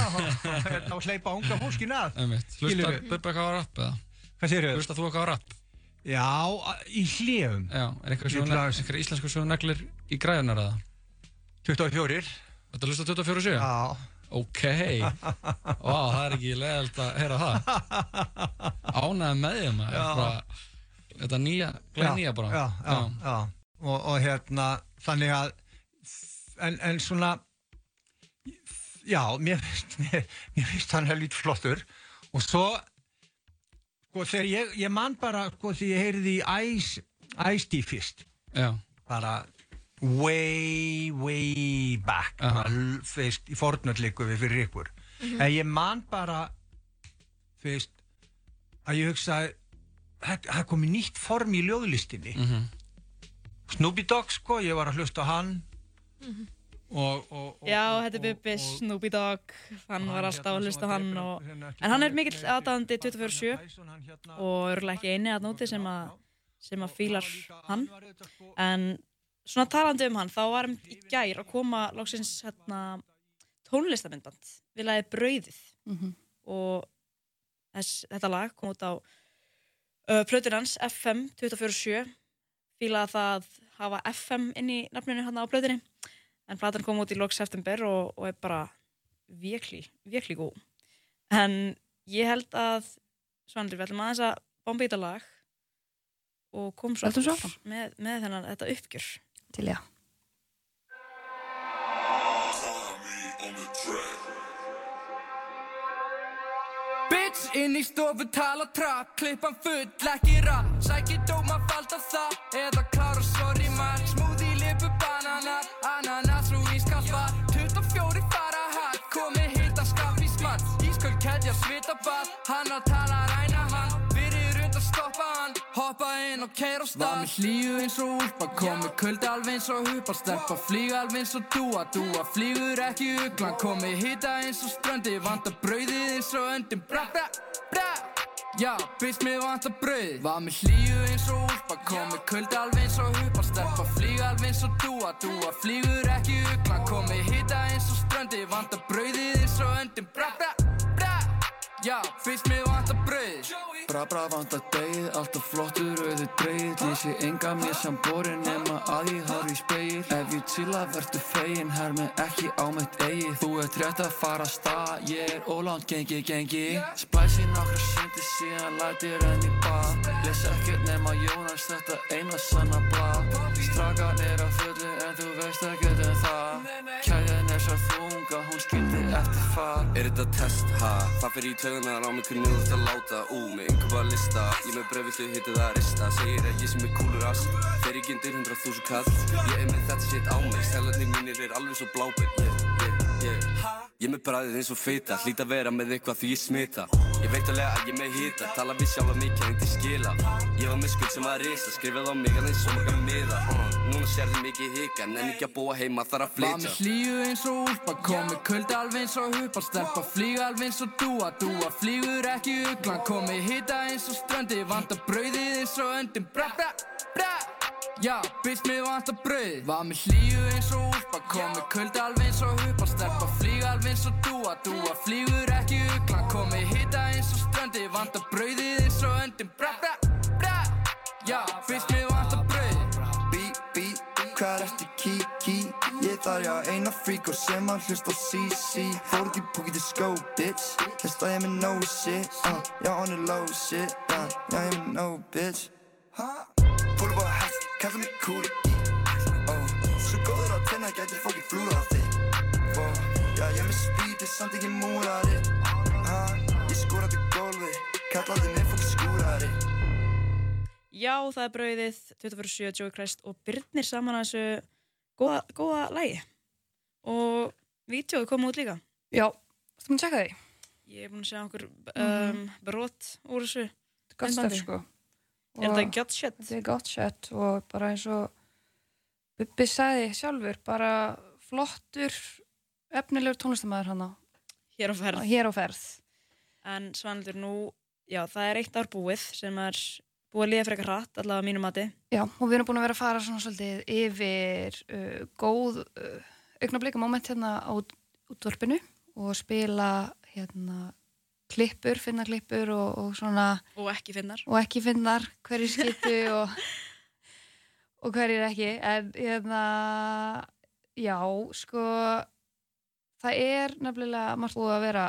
og, hleypa unga fólkin að Skilurðu? Bubba eitthvað á rapp eða? Hvað segirðu? Hlustar þú eitthvað á rapp? Já, í hljefum Já, er eitthvað íslensku svona neglir í græðunar eða? 24 Þetta hlusta 24 7? Já. Ok, Vá, það er ekki leðalt að heyra það. Ánæði með því maður. Já. Þetta nýja, glæð nýja bara. já, já, já. Og, og hérna þannig að en, en svona já, mér finnst mér, mér finnst hann helvít flottur. Og svo sko þegar ég, ég man bara sko þegar ég heyrði í Ice-T fyrst. Já. bara way, way back. L- þú veist, í fornöldleiku við fyrir ykkur. Mhm. en ég man bara veist að ég hugsaði það komið nýtt form í ljóðlistinni. Mhm. Snoopy Dogg sko, ég var að hlusta hann. Og, og, og Já, þetta er Bubbi, Snoopy Dogg, hann var alltaf að hlusta hann og, en hann er mikill aðdáðandi 24-7 og örgulega ekki eini að nóti sem að sem að fílar hann en svona talandi um hann þá var hann í gær að koma loksins hérna, tónlistamindband við lagið Brauðið. Mhm. og þess, þetta lag kom út á uh, plötur hans FM 24-7 fílaði það að hafa FM inn í nafninu hann á plötunni. En platan kom út í lok september og, og er bara virkli, virkli góð. En ég held að Svandur, við ætlum aðeins að bomba í þetta lag og kom svo með, með þennan þetta uppgjör til já Bitch inn í stofu tala trapp Klippan full, ekki rap. Sækir dóma falda það Eða klára sorry man. Smoothie, lipu, bananar Ananas og ískaffa 24 fara hatt Komi hita skap í smatt. Ísköld keðja svita ball Hann að tala Inn og keira á stað Var með hlýju eins og úlpa Komi kuldi alveg eins og hupa Stelpa flýga alveg eins og dúa Dúa flýgur ekki uglan Komi hita eins og ströndi Vanda brauðið eins og öndin Bra bra bra Já, bitch mig vanta brauð Var með hlýju eins og úlpa Komi kuldi alveg eins og hupa Stelpa flýga alveg eins og dúa Dúa flýgur ekki uglan Komi hita eins og ströndi Vanda brauðið eins og öndin bra bra Já, bitch mig vanta brauð. Bra bra vant að degið, alltaf flottur auðu dreigið Lýsi enga mér sem borin nema að ég horf í speil Ef ég chilla verðu fegin, her mig ekki á mitt eigið. Þú ert rétt að fara að stað, ég er ólánt gengi gengi. Splæsi nokkra sindi síðan lætir enn í bað. Les ekkert nema Jónas þetta eina sanna blað. Strakan er að fullu en þú veist ekkert um það. Kæðin er svo skildi eftir far Er þetta test, ha? Það fyrir í tögunar á mig hvernig þú ert að láta Ú, með einhverja lista. Ég með breyfillu hittu það að rista Segir að ég sem er kúlur ass Fer ekki undir hundra þúsund kall. Ég er með þetta shit á mig. Stælarnir mínir er alveg svo blábir Yeah, Ég með bræðið eins og fita Hlýt að vera með eitthvað því ég smita. Ég veit alveg að ég með hita Tala við sjálfa mikið en til skila. Ég var með skuld sem var risa Skrifið á mig aðeins svo marga miða. Uh, Núna sérði mikið hika En ekki að búa heima þar að Var flytja. Með hlýju eins og úlpa Komi kuldi alveg eins og hupa Stelpa flýga alveg eins og dúa Dúa flýgur ekki uglan Komi hita eins og ströndi Vanda brauðið eins og öndin. Bra bra bra. Já, bitch mig vanta brauð Var með hlýju eins og úlpa Komi kuldi alveg eins og hupa Stelpa flýga alveg eins og dúa Dúa flýgur ekki uglan Komi hita eins og ströndi Vanda brauðið eins og öndin. Bra bra bra. Já, bitch mig vanta brauð. Bí, bí, hvað ertu? Kiki? Ég þar já eina fríkur sem að hlusta á CC Fóruð í púkið til skó, bitch. Þess að ég með no shit, uh, já on the low shit, uh, já ég með no bitch. Fóruð bara hægt, kalla mig kúri Svo góður á tenna, gæti oh, Já ég með spýti, samt ekki múrari uh, Ég skóraði gólfi, kallaði mig fókið skúrari. Já, það er brauðið. 24-7, Joey Christ og Byrnir saman að þessu góða, góða lægi og vídeoðu kom út líka. Já, þú múin að tjekka því? Ég er búin að segja okkur um, Mhm. brot úr þessu. Gott myndbandi. stöf sko. Er Og- þetta gott shit? Þetta er gott shit og bara eins og Bubbi sagði sjálfur bara flottur efnilegur tónlistamæður hann á. Hér á ferð. Hér á ferð. En Svanildur, nú, já, það er eitt ár búið sem er búið að liða frekar hratt, allavega að mínu mati. Já, og við erum búin að vera að fara svona svolítið yfir uh, góð uh, augnablika moment hérna á út- útvarpinu og spila hérna klippur, finna klippur og, og svona Og ekki finnar. Og ekki finnar hverju skipu og, og hverjir ekki. En hérna já, sko það er nefnilega margt búið að vera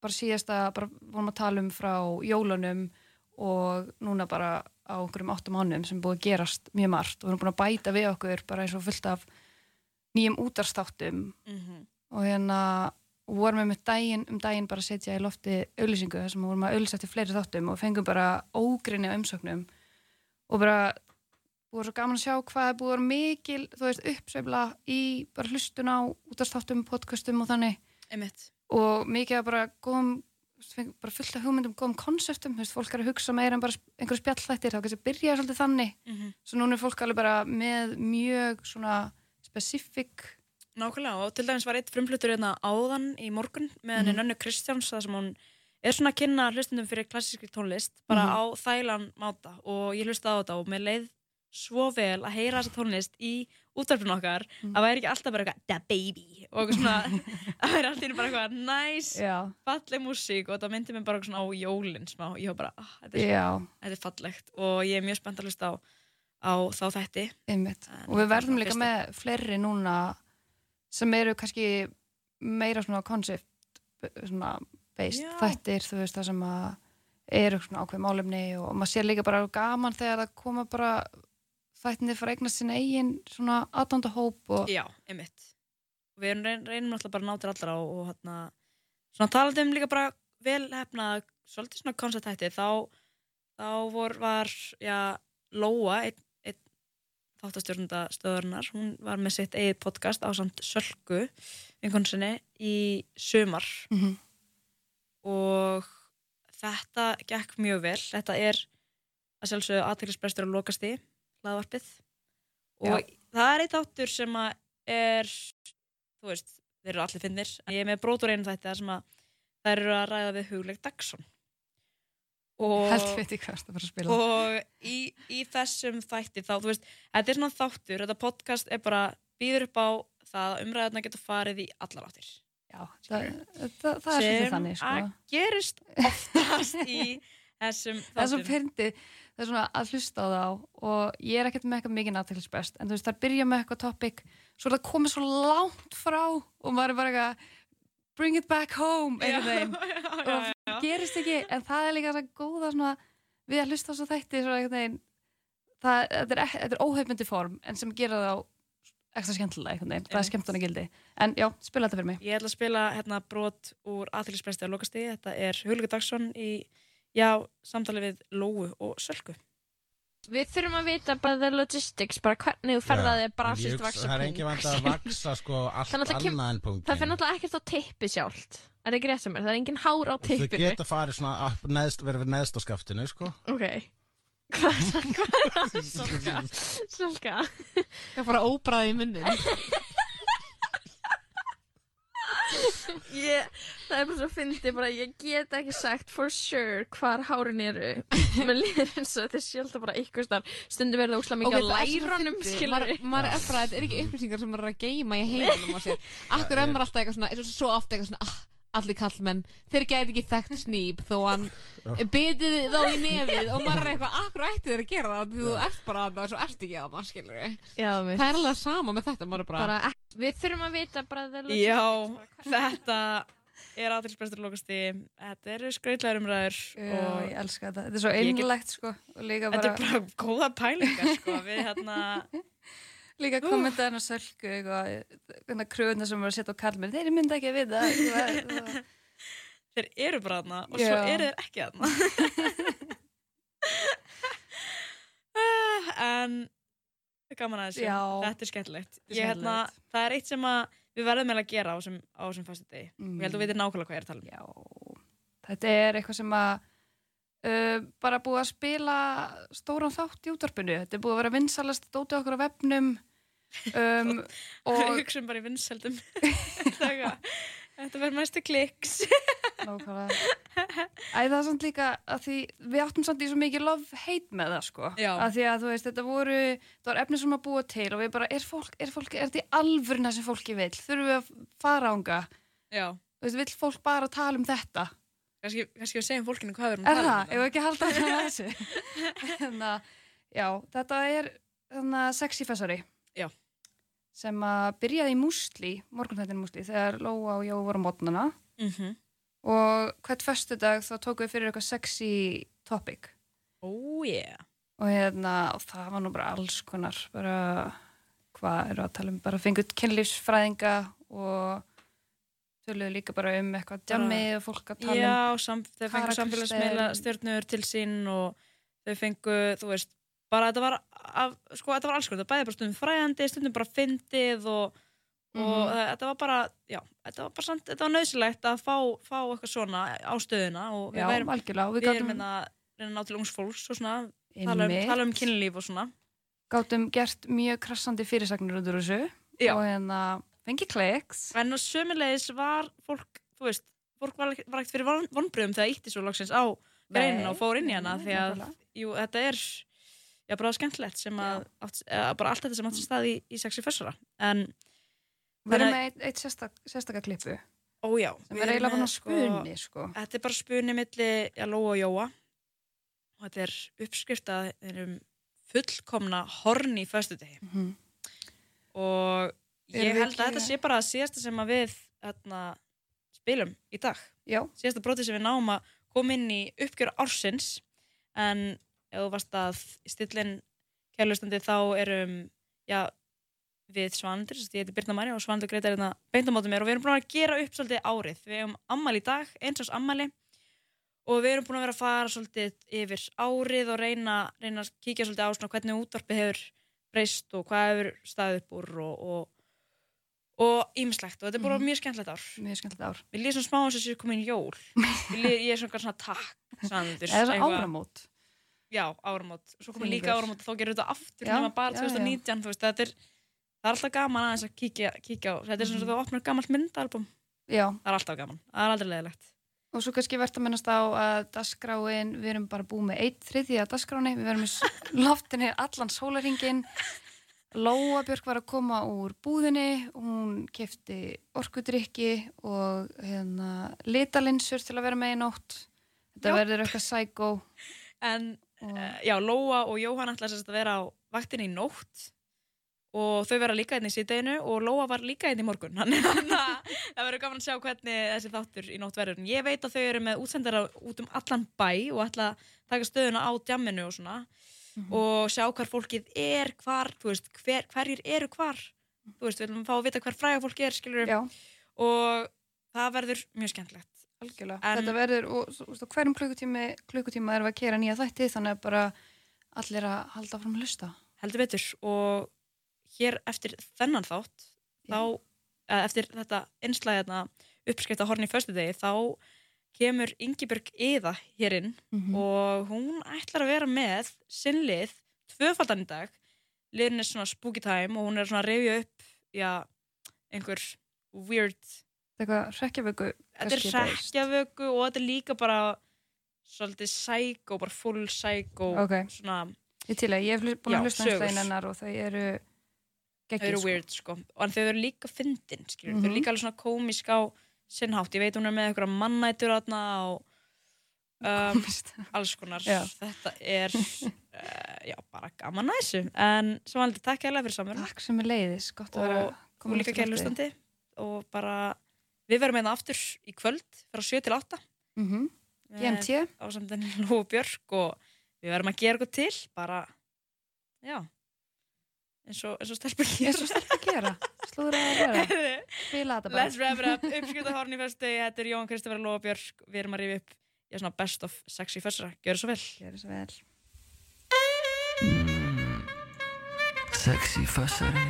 bara síðasta, bara vorum að tala um frá jólunum og núna bara á einhverjum áttum ánum sem er búið að gerast mjög margt og við erum búin að bæta við okkur bara eins og fullt af nýjum útarstáttum Mhm. og hérna vorum við með daginn, um daginn bara að setja í lofti auðlýsingu þar sem vorum að auðlýsa eftir fleiri þáttum og fengum bara ógrinni á umsóknum og bara voru svo gaman að sjá hvað er búið að vera mikil þú veist, uppsveifla í bara hlustun á útarstáttum, podcastum og þannig Einmitt. og mikið að bara góðum bara fullt af hugmyndum, góðum konseptum þú veist, fólk er að hugsa meira en bara einhverju spjallþættir þá kannski byrja svolítið þannig Mhm. svo núna er fólk alveg bara með mjög svona specific Nákvæmlega og til dæmis var eitt frumflutur hérna áðan í morgun með henni Mhm. Nönnu Kristjáns þar sem hún er svona að kynna hlustundum fyrir klassískri tónlist bara Mhm. á þælan máta og ég hlusta á þetta og mér leið svo vel að heyra þessa tónlist í útvarpinu okkar Mhm. að væri ekki alltaf bara eitthvað da baby og eitthvað svona að væri alltaf bara eitthvað næs Já. falleg músík og þetta myndi mér bara svona á jólin smá ég var bara, ah, þetta, er, Já. þetta er fallegt og ég er mjög spennt að hlusta á, á þá. En og við þetta er verðum svona líka með fleiri núna sem eru kannski meira svona concept svona based þættir þú veist það sem að eru svona ákveð málefni og maður sér líka bara gaman þegar það koma bara þættinni fara að eignast sinna eigin svona aðdóndahóp og Já, einmitt. Og við reyn, reynum alltaf bara að ná til allra og, og hérna, svona talandi um líka bara vel hefna, svolítið svona konceptætti, þá, þá vor, var, já, Lóa, einn ein þáttastjórnunda stöðurinnar, hún var með sitt eigið podcast á samt Sölku, einhvern sinni, í sumar Mhm. og þetta gekk mjög vel. Þetta er að sjálfsögðu aðteklisbrestur að lokast í hlaðvarpið og Já. það er eitt áttur sem er þú veist, þeir eru allir finnir ég er með brótur einu þætti sem að þær eru að ræða við hugleik Dagsson og, Helviti hvað ertu að fara að spila. og í, í þessum þætti þá, þú veist, þetta er svona þáttur þetta podcast er bara, býður upp á það að umræðarna getur farið í allar áttir Já, það, það, það er svolítið þannig sko. að gerist oftast í þessum það þáttum fyndið það er svona að hlusta á þá og ég er ekkert með eitthvað mikið náttúrulega en þú veist það byrja með eitthvað topic svo er það komið svo langt frá og maður er bara eitthvað bring it back home einhvern veginn. og það gerist ekki en það er líka það góða svona við að hlusta á svo þætti svo það, þetta er, þetta er óhefmyndi form en sem gera þá ekstra skemmtilega einhvern veginn, það er skemmtuna gildi en já, spila þetta fyrir mig. Ég ætla að spila hérna brot úr aðtilspresti á lokasti. Þetta er Hulga Dagsson í, já, samtali við Lóu og Sölku. Við þurfum að vita bara the logistics, bara hvernig þú ferðaði bara Ég sýst vaksa Það er engin vand að vaksa sko allt að annað en punkt Það fer náttúrulega ekkert á tippi sjálft. Er það ekki rétt sem er? Það er engin hár á tippinu. geta farið svona upp neðst, verið við neðst á skaftinu sko. Ok. Hvað er það? Solka Solka Það? Fara óbræði í munnin ég, Það er bara svo fyndi bara Ég get ekki sagt for sure hvar hárin eru. Mér líður eins og þetta sé alltaf bara ykkur starf Stundum verður það úslega mikið á lærunum skilur Maður maður er bara, þetta er ekki upplýsingar sem maður er að geima í heiminum á sér. Akkur er maður alltaf eitthvað svona, eins og svo ofta eitthvað svona ah, Allir kallmenn, þeir gæti ekki þekkt snýp þó hann bitið þá í nefið og maður er eitthvað, akkur ætti þeir að gera það því þú ert bara að það og svo ert ekki að það, skilur Já, Það er alveg sama með þetta, maður er bara, bara Við þurfum að vita bara logistics Já, þetta er aðtilsprestur lokasti. Þetta eru skrautlegar umræður. Já, og ég elska þetta. Þetta er svo einlægt, sko, og líka Þetta er bara- bara góða pælingar, sko. Við hérna... Líka kommenta hennar sölku eitthvað, kröðuna sem var að setja á kallmenn þeir mynda ekki að vita eitthvað, Þeir eru bara þarna og svo Já. eru þeir ekki. Ah, en gaman að þessu. Já. Þetta er skemmtilegt. Ég, hérna, það er eitt sem við verðum að gera á þessum, á fastu degi. Mm. Og ég held að þú veitir nákvæmlega hvað ég er að tala um. Já. Þetta er eitthvað sem að uh, bara búið að spila stóran þátt í útvarpinu þetta er búið að vera vinsalast dótið okkur á vefnum um, Og hugsaum bara í vinseldum. Þetta verður mæstu kliks. Nákvæmlega. Æ, það er samt líka að því við áttum samt í svo mikið love-hate með það sko Já. að því að þú veist, þetta voru það var efni sem að búa til og við bara, er fólk, er fólk er þetta í alvörina sem fólki vil þurfum við að fara ánga Já. þú veist, vill fólk bara tala um þetta kannski við segjum fólkinu hvað við erum Er að tala það? Ef ekki að halda það með þessu Þannig að, já, þetta er þannig að sexy fessari. Sem að byrjaði í Musli morgunþættinu Musli, þegar Lóa og Jó voru mótnana Mhm. og hvert föstudag þá tókum við fyrir eitthvað sexy topic Oh yeah. og hérna, og það var nú bara alls konar bara hvað eru að tala um, bara fengut kynlífsfræðinga og töluðu líka bara um eitthvað djammi og fólk að tala um Já, þau fengu samfélagsmiðla stjórnur til sín og þau fengu, þú veist, bara þetta var, af, sko, þetta var alls konar, þetta bæði bara stundum fræðandi, stundum bara fyndið og, og Mhm. það, þetta var bara, já, þetta var bara samt, þetta var nöðsilegt að fá, fá eitthvað svona á stöðuna og Já, algjörlega, og við við, við erum hérna að reyna að ná til ungs fólks og svona, tala um, tala um kynlíf og svona. gátum gert mjög krassandi fyrirsagnir út úr þessu Já. og hérna fengi kliks En sömulegis var fólk, þú veist, fólk var, ekkert fyrir von, vonbröðum þegar ítti svo loksins á Nei, og fór inn í hana því að, jú, þetta er já, bara skemmtilegt sem að, átt, bara allt þetta sem átt sér stað í, í sexi fössara en Við erum með eitt, eitt sérstak, sérstaka klippu. Ó já, sem við er erum með, spuni sko. Þetta er bara spuni milli já, Lóa og Jóa. Og þetta er uppskrift að þeir um fullkomna horni í föstudegi. Mhm. og Erum ég við held að þetta sé bara að síðasta sem að við þarna, spilum í dag. Já. síðasta broti sem við náum að koma inn í uppgjör ársins. En ef þú varst að stillin kærlustandi þá erum já, við Svandur, þess að ég heiti Birna Marja og Svandur Greta er hérna beint á móti mér og við erum búin að gera upp svolítið árið. Við hefum ammali í dag, eins og ammali og við erum búin að vera að fara svolítið yfir árið og reyna, reyna að kíkja svolítið á svona hvernig útvarpið hefur breyst og hvað hefur staðið upp úr og, og og og þetta er bara Mhm. mjög skemmtilegt ár. Mjög skemmtilegt ár. Við svona smá eins og þessi komin jól. Ég er svona, takk Sandur, Eða svona áramót. Já, áramót Svo Fílingur. líka áramót þá gerum við þetta aftur Já, nema bara já, já. 2019 þú veist, er, Það er alltaf gaman aðeins að kíkja, kíkja á Þetta er svona Mhm. mm. þú opnar gammalt myndalbum. Það er alltaf gaman, það er aldrei leiðilegt og svo kannski verðt að minnast á að dagskráin, við erum bara búið með eitt þriðja dagskráni, við verum í loftinni allan sólaringin Lóa Björk var að koma úr búðinni hún kefti orkudrykki og hérna, litalinsur til að vera með í nótt þetta verður eitthvað sækó En uh, já, Lóa og Jóhann ætla að vera á vaktinni í nótt og þau vera líka hérna í síðdeginu og Lóa var líka hérna í morgun. Þannig að það verður gaman að sjá hvernig þessi þáttur í nótt verður. En Ég veit að þau eru með útsendara út um allan bæ og ætla að taka stöðuna á djamminu og svona og sjá hvar fólkið er hvar, þú veist, hver, hverjir eru hvar. Þú veist, við viljum fá að vita hver fræga fólk er skilur Já. og það verður mjög skemmtilegt Algjörlega. En- Þetta verður, og veist, á hverjum klukkutími, klukkutíma erum við að kera nýja þætti, þannig að bara allir að halda fram að hlusta. heldur betur og hér eftir þennan þátt þá, eða eftir þetta einslæði hérna, uppskrift að horni í föstudegi þá kemur Ingibjörg Iða hér inn Mhm. og hún ætlar að vera með sinnlið tvöfaldan í dag liðin er svona spooky time og hún er svona að reyfja upp já, einhver weird Eitthvað hrekkjavöku. Þetta er hrekkjavöku og þetta er líka bara svolítið psycho, bara full psycho Ok. svona Ég til að ég hef búin að hlusta sögur. eins hennar og þau eru þau geggjuð, eru sko. weird sko. Og þau eru líka fyndin skilur, þau Mhm. eru líka alveg svona komisk á sinnhátt, ég veit hún er með einhverja mannætur aðna og um, alls konar. Já. þetta er uh, já, bara gaman að þessu. En svo aldrei takk hérlega fyrir samverðum Takk sem er leiðis, gott að vera og komin þú líka kærlustandi og bara við verðum hérna aftur í kvöld frá 7 til 8 Mhm. GMT. á samtinn Lóu Björk og við verðum að gera eitthvað til bara, já eins og, stelpur gera. Eins og stelpur gera, slúður að vera Spila þetta bara. Let's wrap it up, uppskjuta horn í fyrstu Þetta er Jón Kristoffer Lóa Björk. Við erum að rífa upp já, svona best of sexy fyrstara Gjör svo vel. Gjör svo vel. Sexy fössari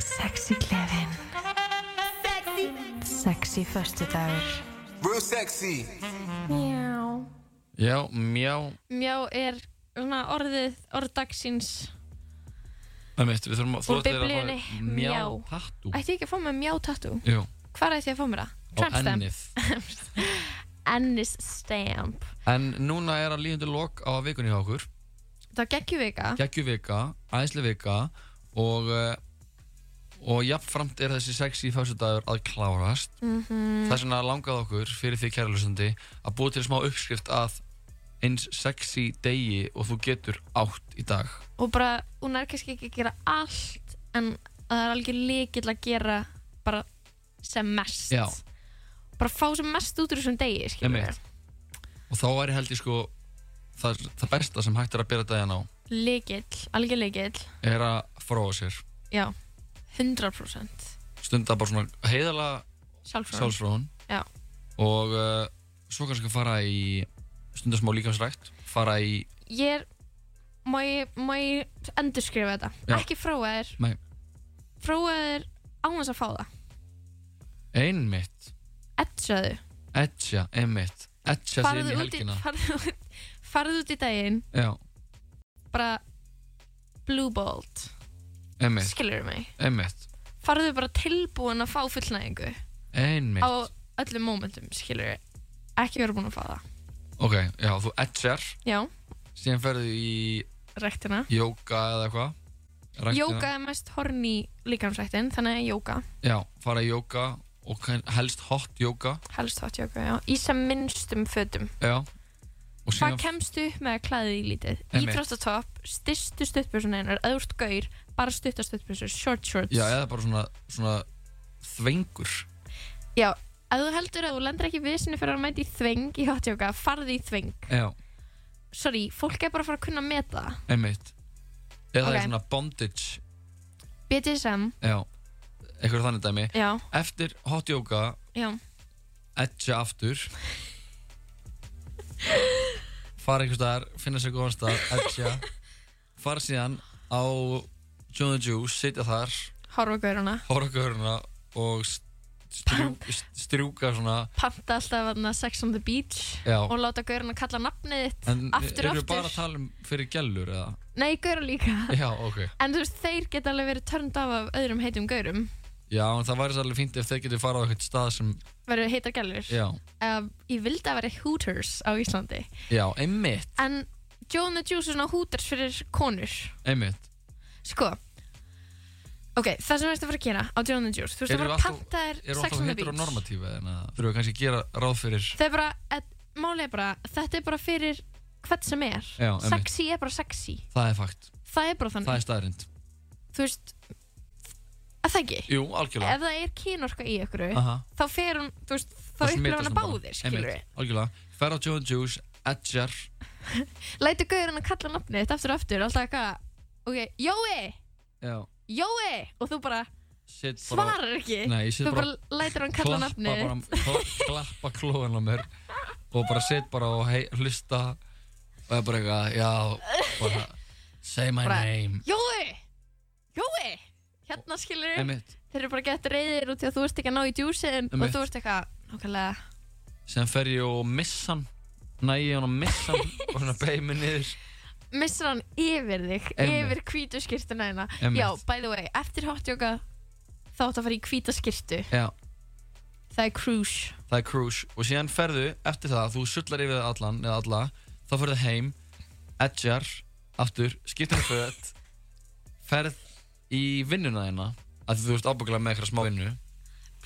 Sexy klefin Sexy föstudagur Real sexy Mjá. Já, mjá Mjá er svona orðið, orð dagsins Einmitt, við þurfum að þú úr ættir að fá biblíunni. Mjá tattoo Ætti ekki að fá mér mjá tattoo? Jú, Hvar ætti ég að fá mér það? á ennið Ennis stamp. En núna er að líðandi lok á vikunni hjá okkur Það var geggjuvika. Geggjuvika, æðislega vika og uh, og jafnframt er þessi sexy fyrstudagur að klárast. Mhm. Þess vegna langaði okkur fyrir því kærlusandi að búa til smá uppskrift að eins sexy degi og þú getur átt í dag. Og bara, hún er kannski ekki að gera allt en það er alveg líkill að gera bara sem mest. Já. Bara fá sem mest út úr þessum degi, og þá væri held ég sko það, það besta sem hægt er að bera daginn á. Líkill, algjör líkill er að fróa sér. Já, 100% stunda bara svona heiðala Sjálfsfróun. sjálfsfróun. Já. og uh, svo kannski fara í stunda smá líkamsrækt fara í Ég er, má ég, má ég endurskrifa þetta? Já. Ekki fróa þér. Nei. Fróa þér án þess að fá það. Einmitt. Etsaðu etja, einmitt. Etja sig inn í út í, helgina. farðu, farðu út í daginn. Já, bara blue bolt einmitt. Skilur mig? Einmitt, farðu bara tilbúin að fá fullnæðingu einmitt. Á öllum momentum skilur ekki vera búin að fá það. Ok, já, þú etjar já, síðan ferðu í rektina jóka eða eitthvað Ræktina. jóka er mest horni líkamsræktin þannig að jóka, já, fara í jóka og kann- helst hot jóka helst hot jóka já. í sem minnstum fötum. Já. Og hvað síðan kemstu upp með að klæði í lítið? Einmitt. íþróttatopp, styrstu stuttbjörnsun einar öðvurt gaur, bara stuttar stuttbjörnsur short shorts. Já, eða bara svona, svona þvengur. Já, ef þú heldur að þú lendir ekki vissinni fyrir að mæta í þveng í hotjóka, farði í þveng. Já, Sorry, fólk er bara að fara að kunna að meta. Það. einmitt. Eða Ok. okay. svona bondage. BDSM, já, eitthvað þannig dæmi. Já. eftir hot yoga já, edja aftur. Fara einhvers staðar finna sér góðan stað, edja fara síðan á John the Juice, sitja þar horfa á gaurana. horfa göruna og st- strjúk, strjúka svona Panta alltaf aðna Sex on the Beach Já. Og láta gaurana kalla nafnið þitt en Aftur og eru aftur. bara að tala um fyrir gælur eða? Nei, gaura líka. Já, ok. En þú veist, þeir geta alveg verið törnd af af öðrum heitum gaurum. Já, en það væri svolítið fínt ef þeir getur fara á eitthvað stað sem Verið heitar gælur já, uh, Ég vildi að vera Hooters á Íslandi. Já, einmitt. En Joe and the Juice er svona Hooters fyrir konur. Einmitt Sko Ok, það sem þú ert að fara að gera á Joe and Juice Þú ert að fara að alltaf- panta þér eru Sex alltaf on the heitur og Beach normatífi en að þurfum við kannski að gera ráð fyrir Það er bara, et, málið er bara Þetta er bara fyrir hvern sem er. Já, einmitt. Sexy er bara sexy. Það er fakt, Það er bara þannig. Það er staðrind Þú veist að það ekki? Jú, algjörlega. Ef það er kynorka í ykkur Aha. Þá fer hún, þú veist, þá Það upplifir smitast hana hún bara. báðir Skilur Einmitt, algjörlega, fer á Joe and Juice edjar, Lætu gauður hann að kalla nafnið þitt aftur og aftur Alltaf eitthvað, ok, Jói! Já. Jói! Og þú bara Sitt bara- svarar ekki. Nei, ég sit Þú bara- bara lætur hann kalla klappa nafnið bara, kla, klappa klóðan á mér og bara sitt bara og hei, hlusta. Og er bara eitthvað, já bara, say my Bara, name. Jói, Jói! Hérna skilur Einmitt. Þeir eru bara gett reyðir út í að þú ert ekki að ná í djúsin og Einmitt. þú ert eitthvað, nákvæmlega. Sem fer ég og missa hann næ ég hann og missa hann og svona beig mig niður missar hann yfir þig, Einmitt. yfir hvítu skýrtuna hérna. Einmitt. Já, by the way, eftir hotjóka þá áttu að fara í hvíta skýrtu. já, Það er cruise. það er cruise og síðan ferðu eftir það, þú sullar yfir allan eða alla, þá ferðu heim edjar, aftur skiptir föt ferð í vinnuna þína af því þú ert ábyggilega með eitthvað smá vinnu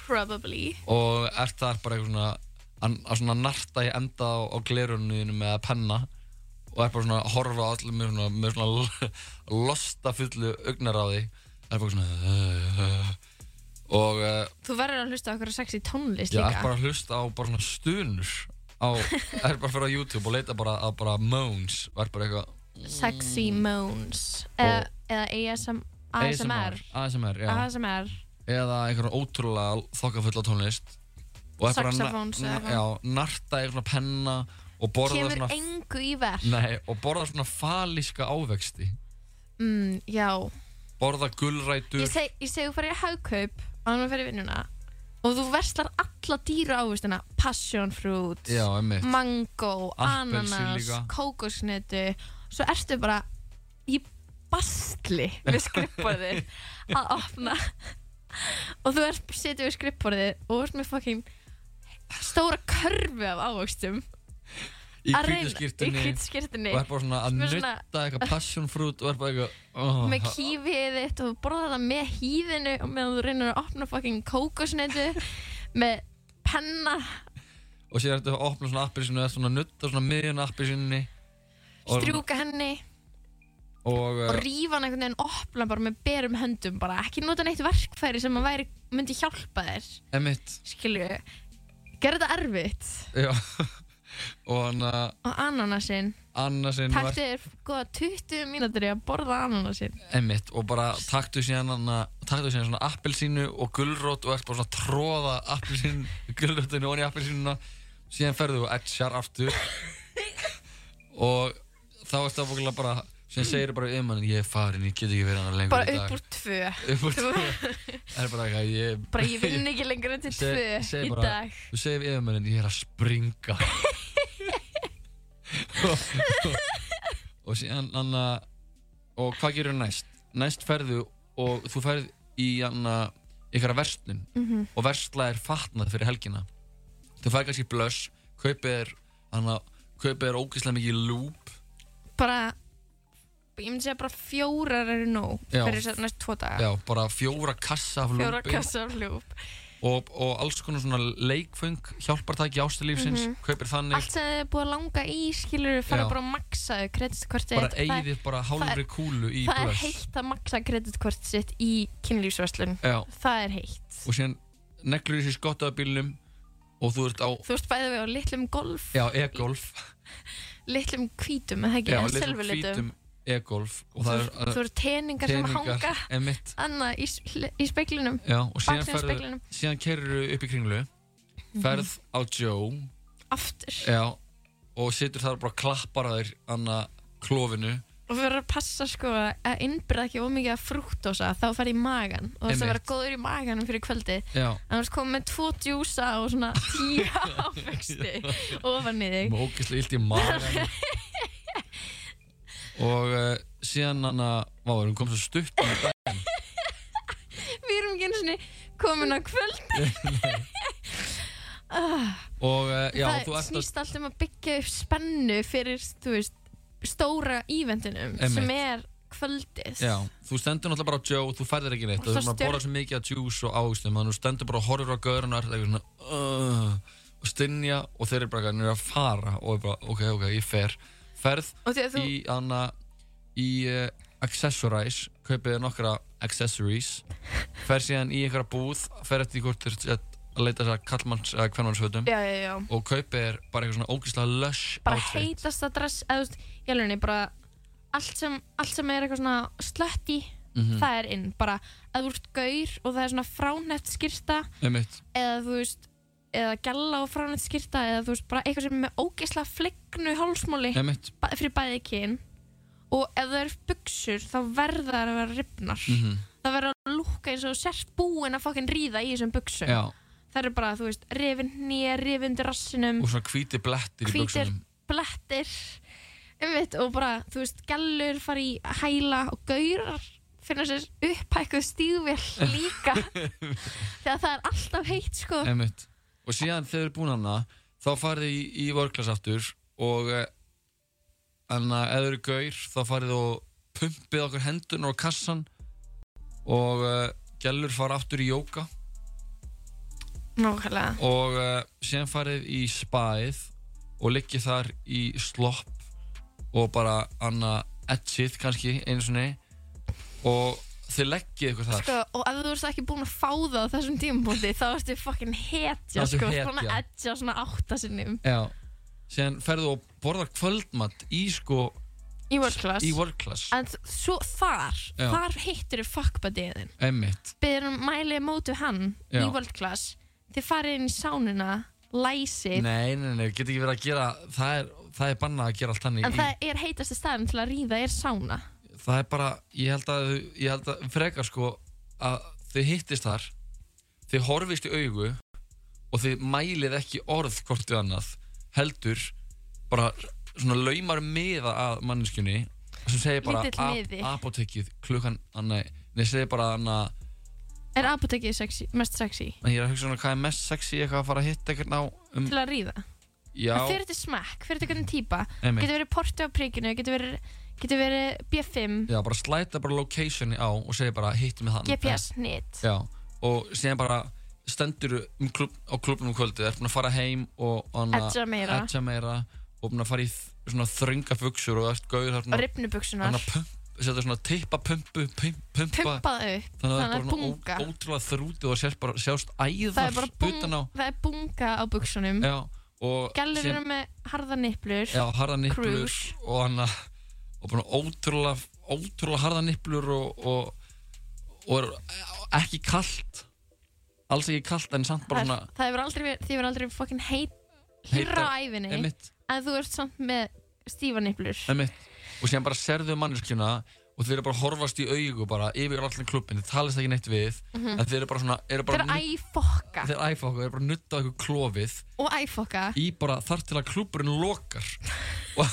Probably. og ert þar bara eitthvað svona að, að svona narta í enda á, á glerunniðinu með penna og er bara svona að horfa á allir með svona, með svona l- losta fullu augnar á því er bara svona uh, og uh, Þú verður að hlusta á okkur sexy tónlist ég líka. er bara að hlusta á bara svona stunur á, er bara að fyrir á YouTube og leita bara að bara moans og er bara eitthvað Sexy moans. Eða, eða ASM, ASMR. ASMR, já ASMR. eða einhverjum ótrúlega þokkafulla tónlist og er bara að eitthvað. já, narta svona penna Kemur svona engu í verð. nei, og borða svona falíska ávexti Mm, já. borða gulrætur Ég seg, ég seg þú farir í hagkaup og þannig að fyrir vinnuna og þú verslar alla dýru ávistina passion fruit, Já, einmitt. mango, ananas líka. kókosnetu svo ertu bara í bastli við skrippborðið að opna og þú ert setið við skrippborðið og þú ert með fucking stóra körfi af ávöxtum í að hvítaskyrtunni. og er bara svona að er nutta eitthvað passion fruit og er bara eitthvað oh, með kífið þitt og borðar það með hýðinu og meðan þú reynir að opna fucking kókosnetu með penna. Og sér ertu að opna svona appelsinu eða svona nutta svona miðjun appelsinni og, strjúka henni og, og uh, rífa hann einhvern veginn opna bara með berum höndum bara. Ekki nota neitt verkfæri sem að væri, myndi hjálpa þér. Skilju. Gera þetta erfitt. Já og hann Og ananasinn. Annasinn var Taktu þér góða 20 mínútur í að borða ananasinn. Einmitt, og bara taktu síðan hana, taktu síðan svona appelsínu og gulrót og ert bara svona að tróða appelsín gulrótinu onni í appelsínuna. Síðan ferðu og etchar aftur. Og þá ertu ábúinlega bara síðan segir bara um hann ég er farin, ég get ekki verið hann lengur Bara upp úr tvö. Upp úr tvö. Það er bara eitthvað ég Bara ég vinn ekki lengur en til tvö í dag. þú segir við yfirmennin ég er að springa og, síðan hann að og hvað gerur næst? næst ferðu og þú ferð í hann að ykkur verslun Mhm. og versla er fatnað fyrir helgina þú fær kannski blöss kaupið er að ógeðslega mikið lúp Bara Ég myndi segja bara fjórar eru nóg. Fyrir að næst tvo daga já, bara fjóra kassa af Fjóra lúpi kassa af lúp og, og alls konar svona leikföng hjálpartæki ástilífsins Mhm. kaupir þannig. Allt sem þið er búið að langa í skilur fara Já. bara að maksa kreditkortið bara er- eigðið bara hálfri er- kúlu í Það er blöss heitt að maksa kreditkort sitt í kynlífsverslun. Já. Það er heitt. Og síðan neglur í sér skottaða bílnum og þú ert á Þú ert bæðið við á litlum golf. Já, e-golf. Litlum hvítum, eða ekki, en silfurlitum. hvítum e-golf og Þú það er þú eru teningar sem hanga Annað í, í speklinum já, og síðan speglinum. síðan kerur upp í kringlu ferð á Joe. Aftur. Já, og situr þar og bara klappar að þér anna klófinu Og verðum að passa sko að innbyrða ekki ómikið að frúktósa þá fær í magan og þess að vera góður í maganum fyrir kvöldi Já. annars komum með tvo djúsa og svona tíu ávexti ofan í þig. Með ógeðslega illt í magan og uh, síðan hann að vá, erum komið svo stutt um daginn. Við erum ekki einu sinni komin á kvöldi ah, og uh, já, þú það ert að snýst allt um að byggja upp spennu fyrir þú veist, stóra íventinum Einmitt. sem er kvöldið. Já, þú stendur náttúrulega bara á Joe, þú færðir ekki neitt Og Þú erum að borða svo mikið að juice og Þannig að þú stendur bara og horfir á gaurinn og ert eitthvað svona uh, og stinja og þeir eru bara að fara. Og er bara, ok, ok, ég fer Ferð þú- í, anna, í uh, Accessorize kaupið nokkra accessories fer síðan í einhverja búð fer eftir hvort þú ert að leita þess að kallmanns eða kvennmannsfötum og kaupið þér bara eitthvað svona ógeðslega lush bara outfit heitast að dress eða þú veist, ég alveg bara allt sem, allt sem er eitthvað svona slötti Mhm. það er inn, bara að þú ert gaur og það er svona fránætt skýrta Einmitt. eða þú veist eða gælla og fránætt skýrta eða þú veist bara eitthvað sem er með ógeðslega flegnu ba- fyrir bæði kyn. Og ef það er buksur þá verða það að vera ripnar Mhm. það verður að lúka eins og þú sért búin að fokkin ríða í þessum buksum Já. það eru bara, þú veist, rifin nýja, rifin undir rassinum. Og svona hvíti blettir í hvítir buksunum blettir. Einmitt, og bara, þú veist, gallur fara í hæla og gaurar finna sér upphækkuð stíðvél líka. Þegar það er alltaf heitt sko. Einmitt. Og síðan þegar þið eru búin hana þá farið þið í, í workclass aftur og eh, en að ef þið eru gaur þá farið þið og pumpið okkur hendunar á kassan og uh, gælur fara aftur í jóka nákvæmlega. Og uh, síðan farið í spaið og liggið þar í slopp og bara anna edgið kannski einu sinni. Og þið leggið ykkur þar. Sko, og ef þú ert ekki búin að fá það á þessum tímabúti þá ertu fucking hetja Þá ertu sko, hetja. svona edja svona áttasinnum Já, síðan ferðu og borðar kvöldmatt í sko í world class. í world class. En svo þar, Já. þar hittir þið fuckbuddyðin Einmitt. Byrður um mælið mótu hann Já. í world class. Þið farið inn í sánuna læsið. Nei, nei, nei, get ekki verið að gera það er, það er bannað að gera allt þannig En í- það er heitasti staðin til að ríða er sána það er bara, ég held að ég held að frekar sko að þið hittist þar þið horfist í augu og þið mælið ekki orð hvort við annað heldur bara svona laumar miða að manneskjunni sem segir bara miði. apotekið klukkan, að nei, nei segir bara að Er apotekið sexy, mest sexy ég er að hugsa svona hvað er mest sexy eitthvað að fara að hitta eitthvað á um, til að ríða já, fyrir til smekk, fyrir til hvernig típa Einmitt. Getur verið porti á prikinu, getur verið, getur verið B5 já, bara slæta bara locationi á og segir bara hittum við þann GPS nýtt Já, og síðan bara stendur um klub, á klubnum um kvöldið, er búin að fara heim og Edga meira. meira og búin að fara í svona þrönga buksur og eftir gauður Og rifnubuksunar. setja svona tippa pumpu pump, pumpa, Pumpað upp, þannig að það er að bara ótrúlega þrútið og sést bara, sjást Það er æðar utan á. það er bunga á buksunum Gælir eru með harða nipplur Já, harða nipplur Cruise. og hann og bara ótrúlega, ótrúlega harða nipplur og, og, og er ekki kalt alls ekki kalt en samt bara svona það hefur aldrei, þið hefur aldrei fucking heit hýrra á æfinni en þú ert samt með stífa nipplur Einmitt. og síðan bara serðu manneskjuna og þeir eru bara að horfast í augu bara yfir allan klubbin, þeir talast ekki neitt við Mhm. en þeir eru bara svona eru Þeir bara eru æfokka. þeir eru æfokka, þeir eru bara að nutta eitthvað klófið og æfokka. í bara þar til að klúburinn lokar. Og,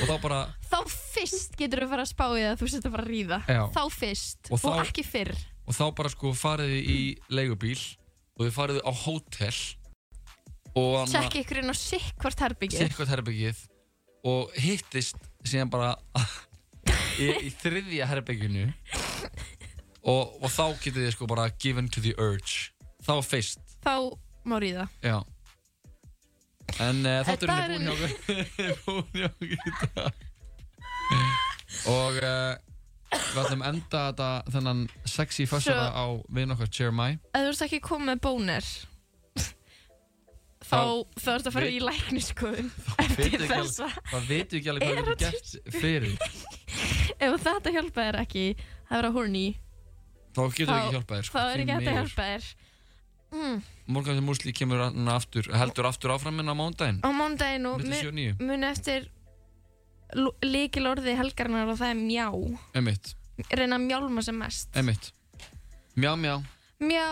og þá bara þá fyrst getur þú fara að spá í það að þú sért að fara að ríða. Já. þá fyrst Og og, þá- ekki fyrr. og þá bara sko farið þið í leigubíl og þið farið þið á hótel og tjekki ykkur inn á sikk hvort herbyggið sikkert herbyggið og hittist síðan bara í, í þriðja herbygginu og, og þá getið þið sko bara given to the urge. Þá fyrst, þá má ríða. Já. En uh, þátturinn er búinn hjá okkur. Búinn hjá okkur í dag. Og uh, við ætlum að enda þetta þennan sexy Svo- á vinn okkar Jeremiah. Ef þú ert ekki komið með bónir þá þá ertu að fara í lækniskoðun Vitum eftir ekki þessa. alveg- það veitum ekki alveg hvað Er við getum gert fyrir ef þetta hjálpa þér ekki að vera horny. Þá getum við ekki hjálpað þér sko, þá er því ekki hægt að hjálpa þér. Mm. Morgan sem Músli kemur aftur, heldur aftur áfram inn á mándaginn á mándaginn og níu. mun eftir líkil orði helgarnar og það er mjá Emitt, reyna að mjálma sem mest. Emitt Mjá, mjá mjá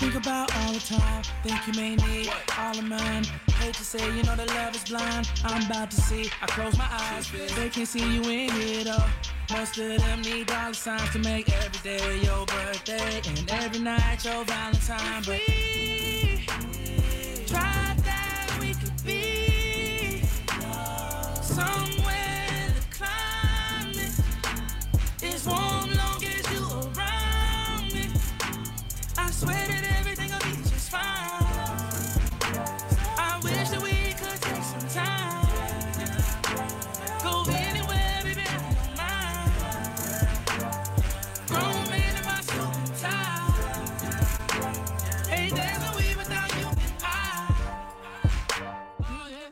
think about all the time, think you may need all of mine. Hate to say, you know that love is blind. I'm about to see, I close my eyes, they can't see you in here though. Most of them need dollar signs to make every day your birthday and every night your Valentine. But try that we could be somewhere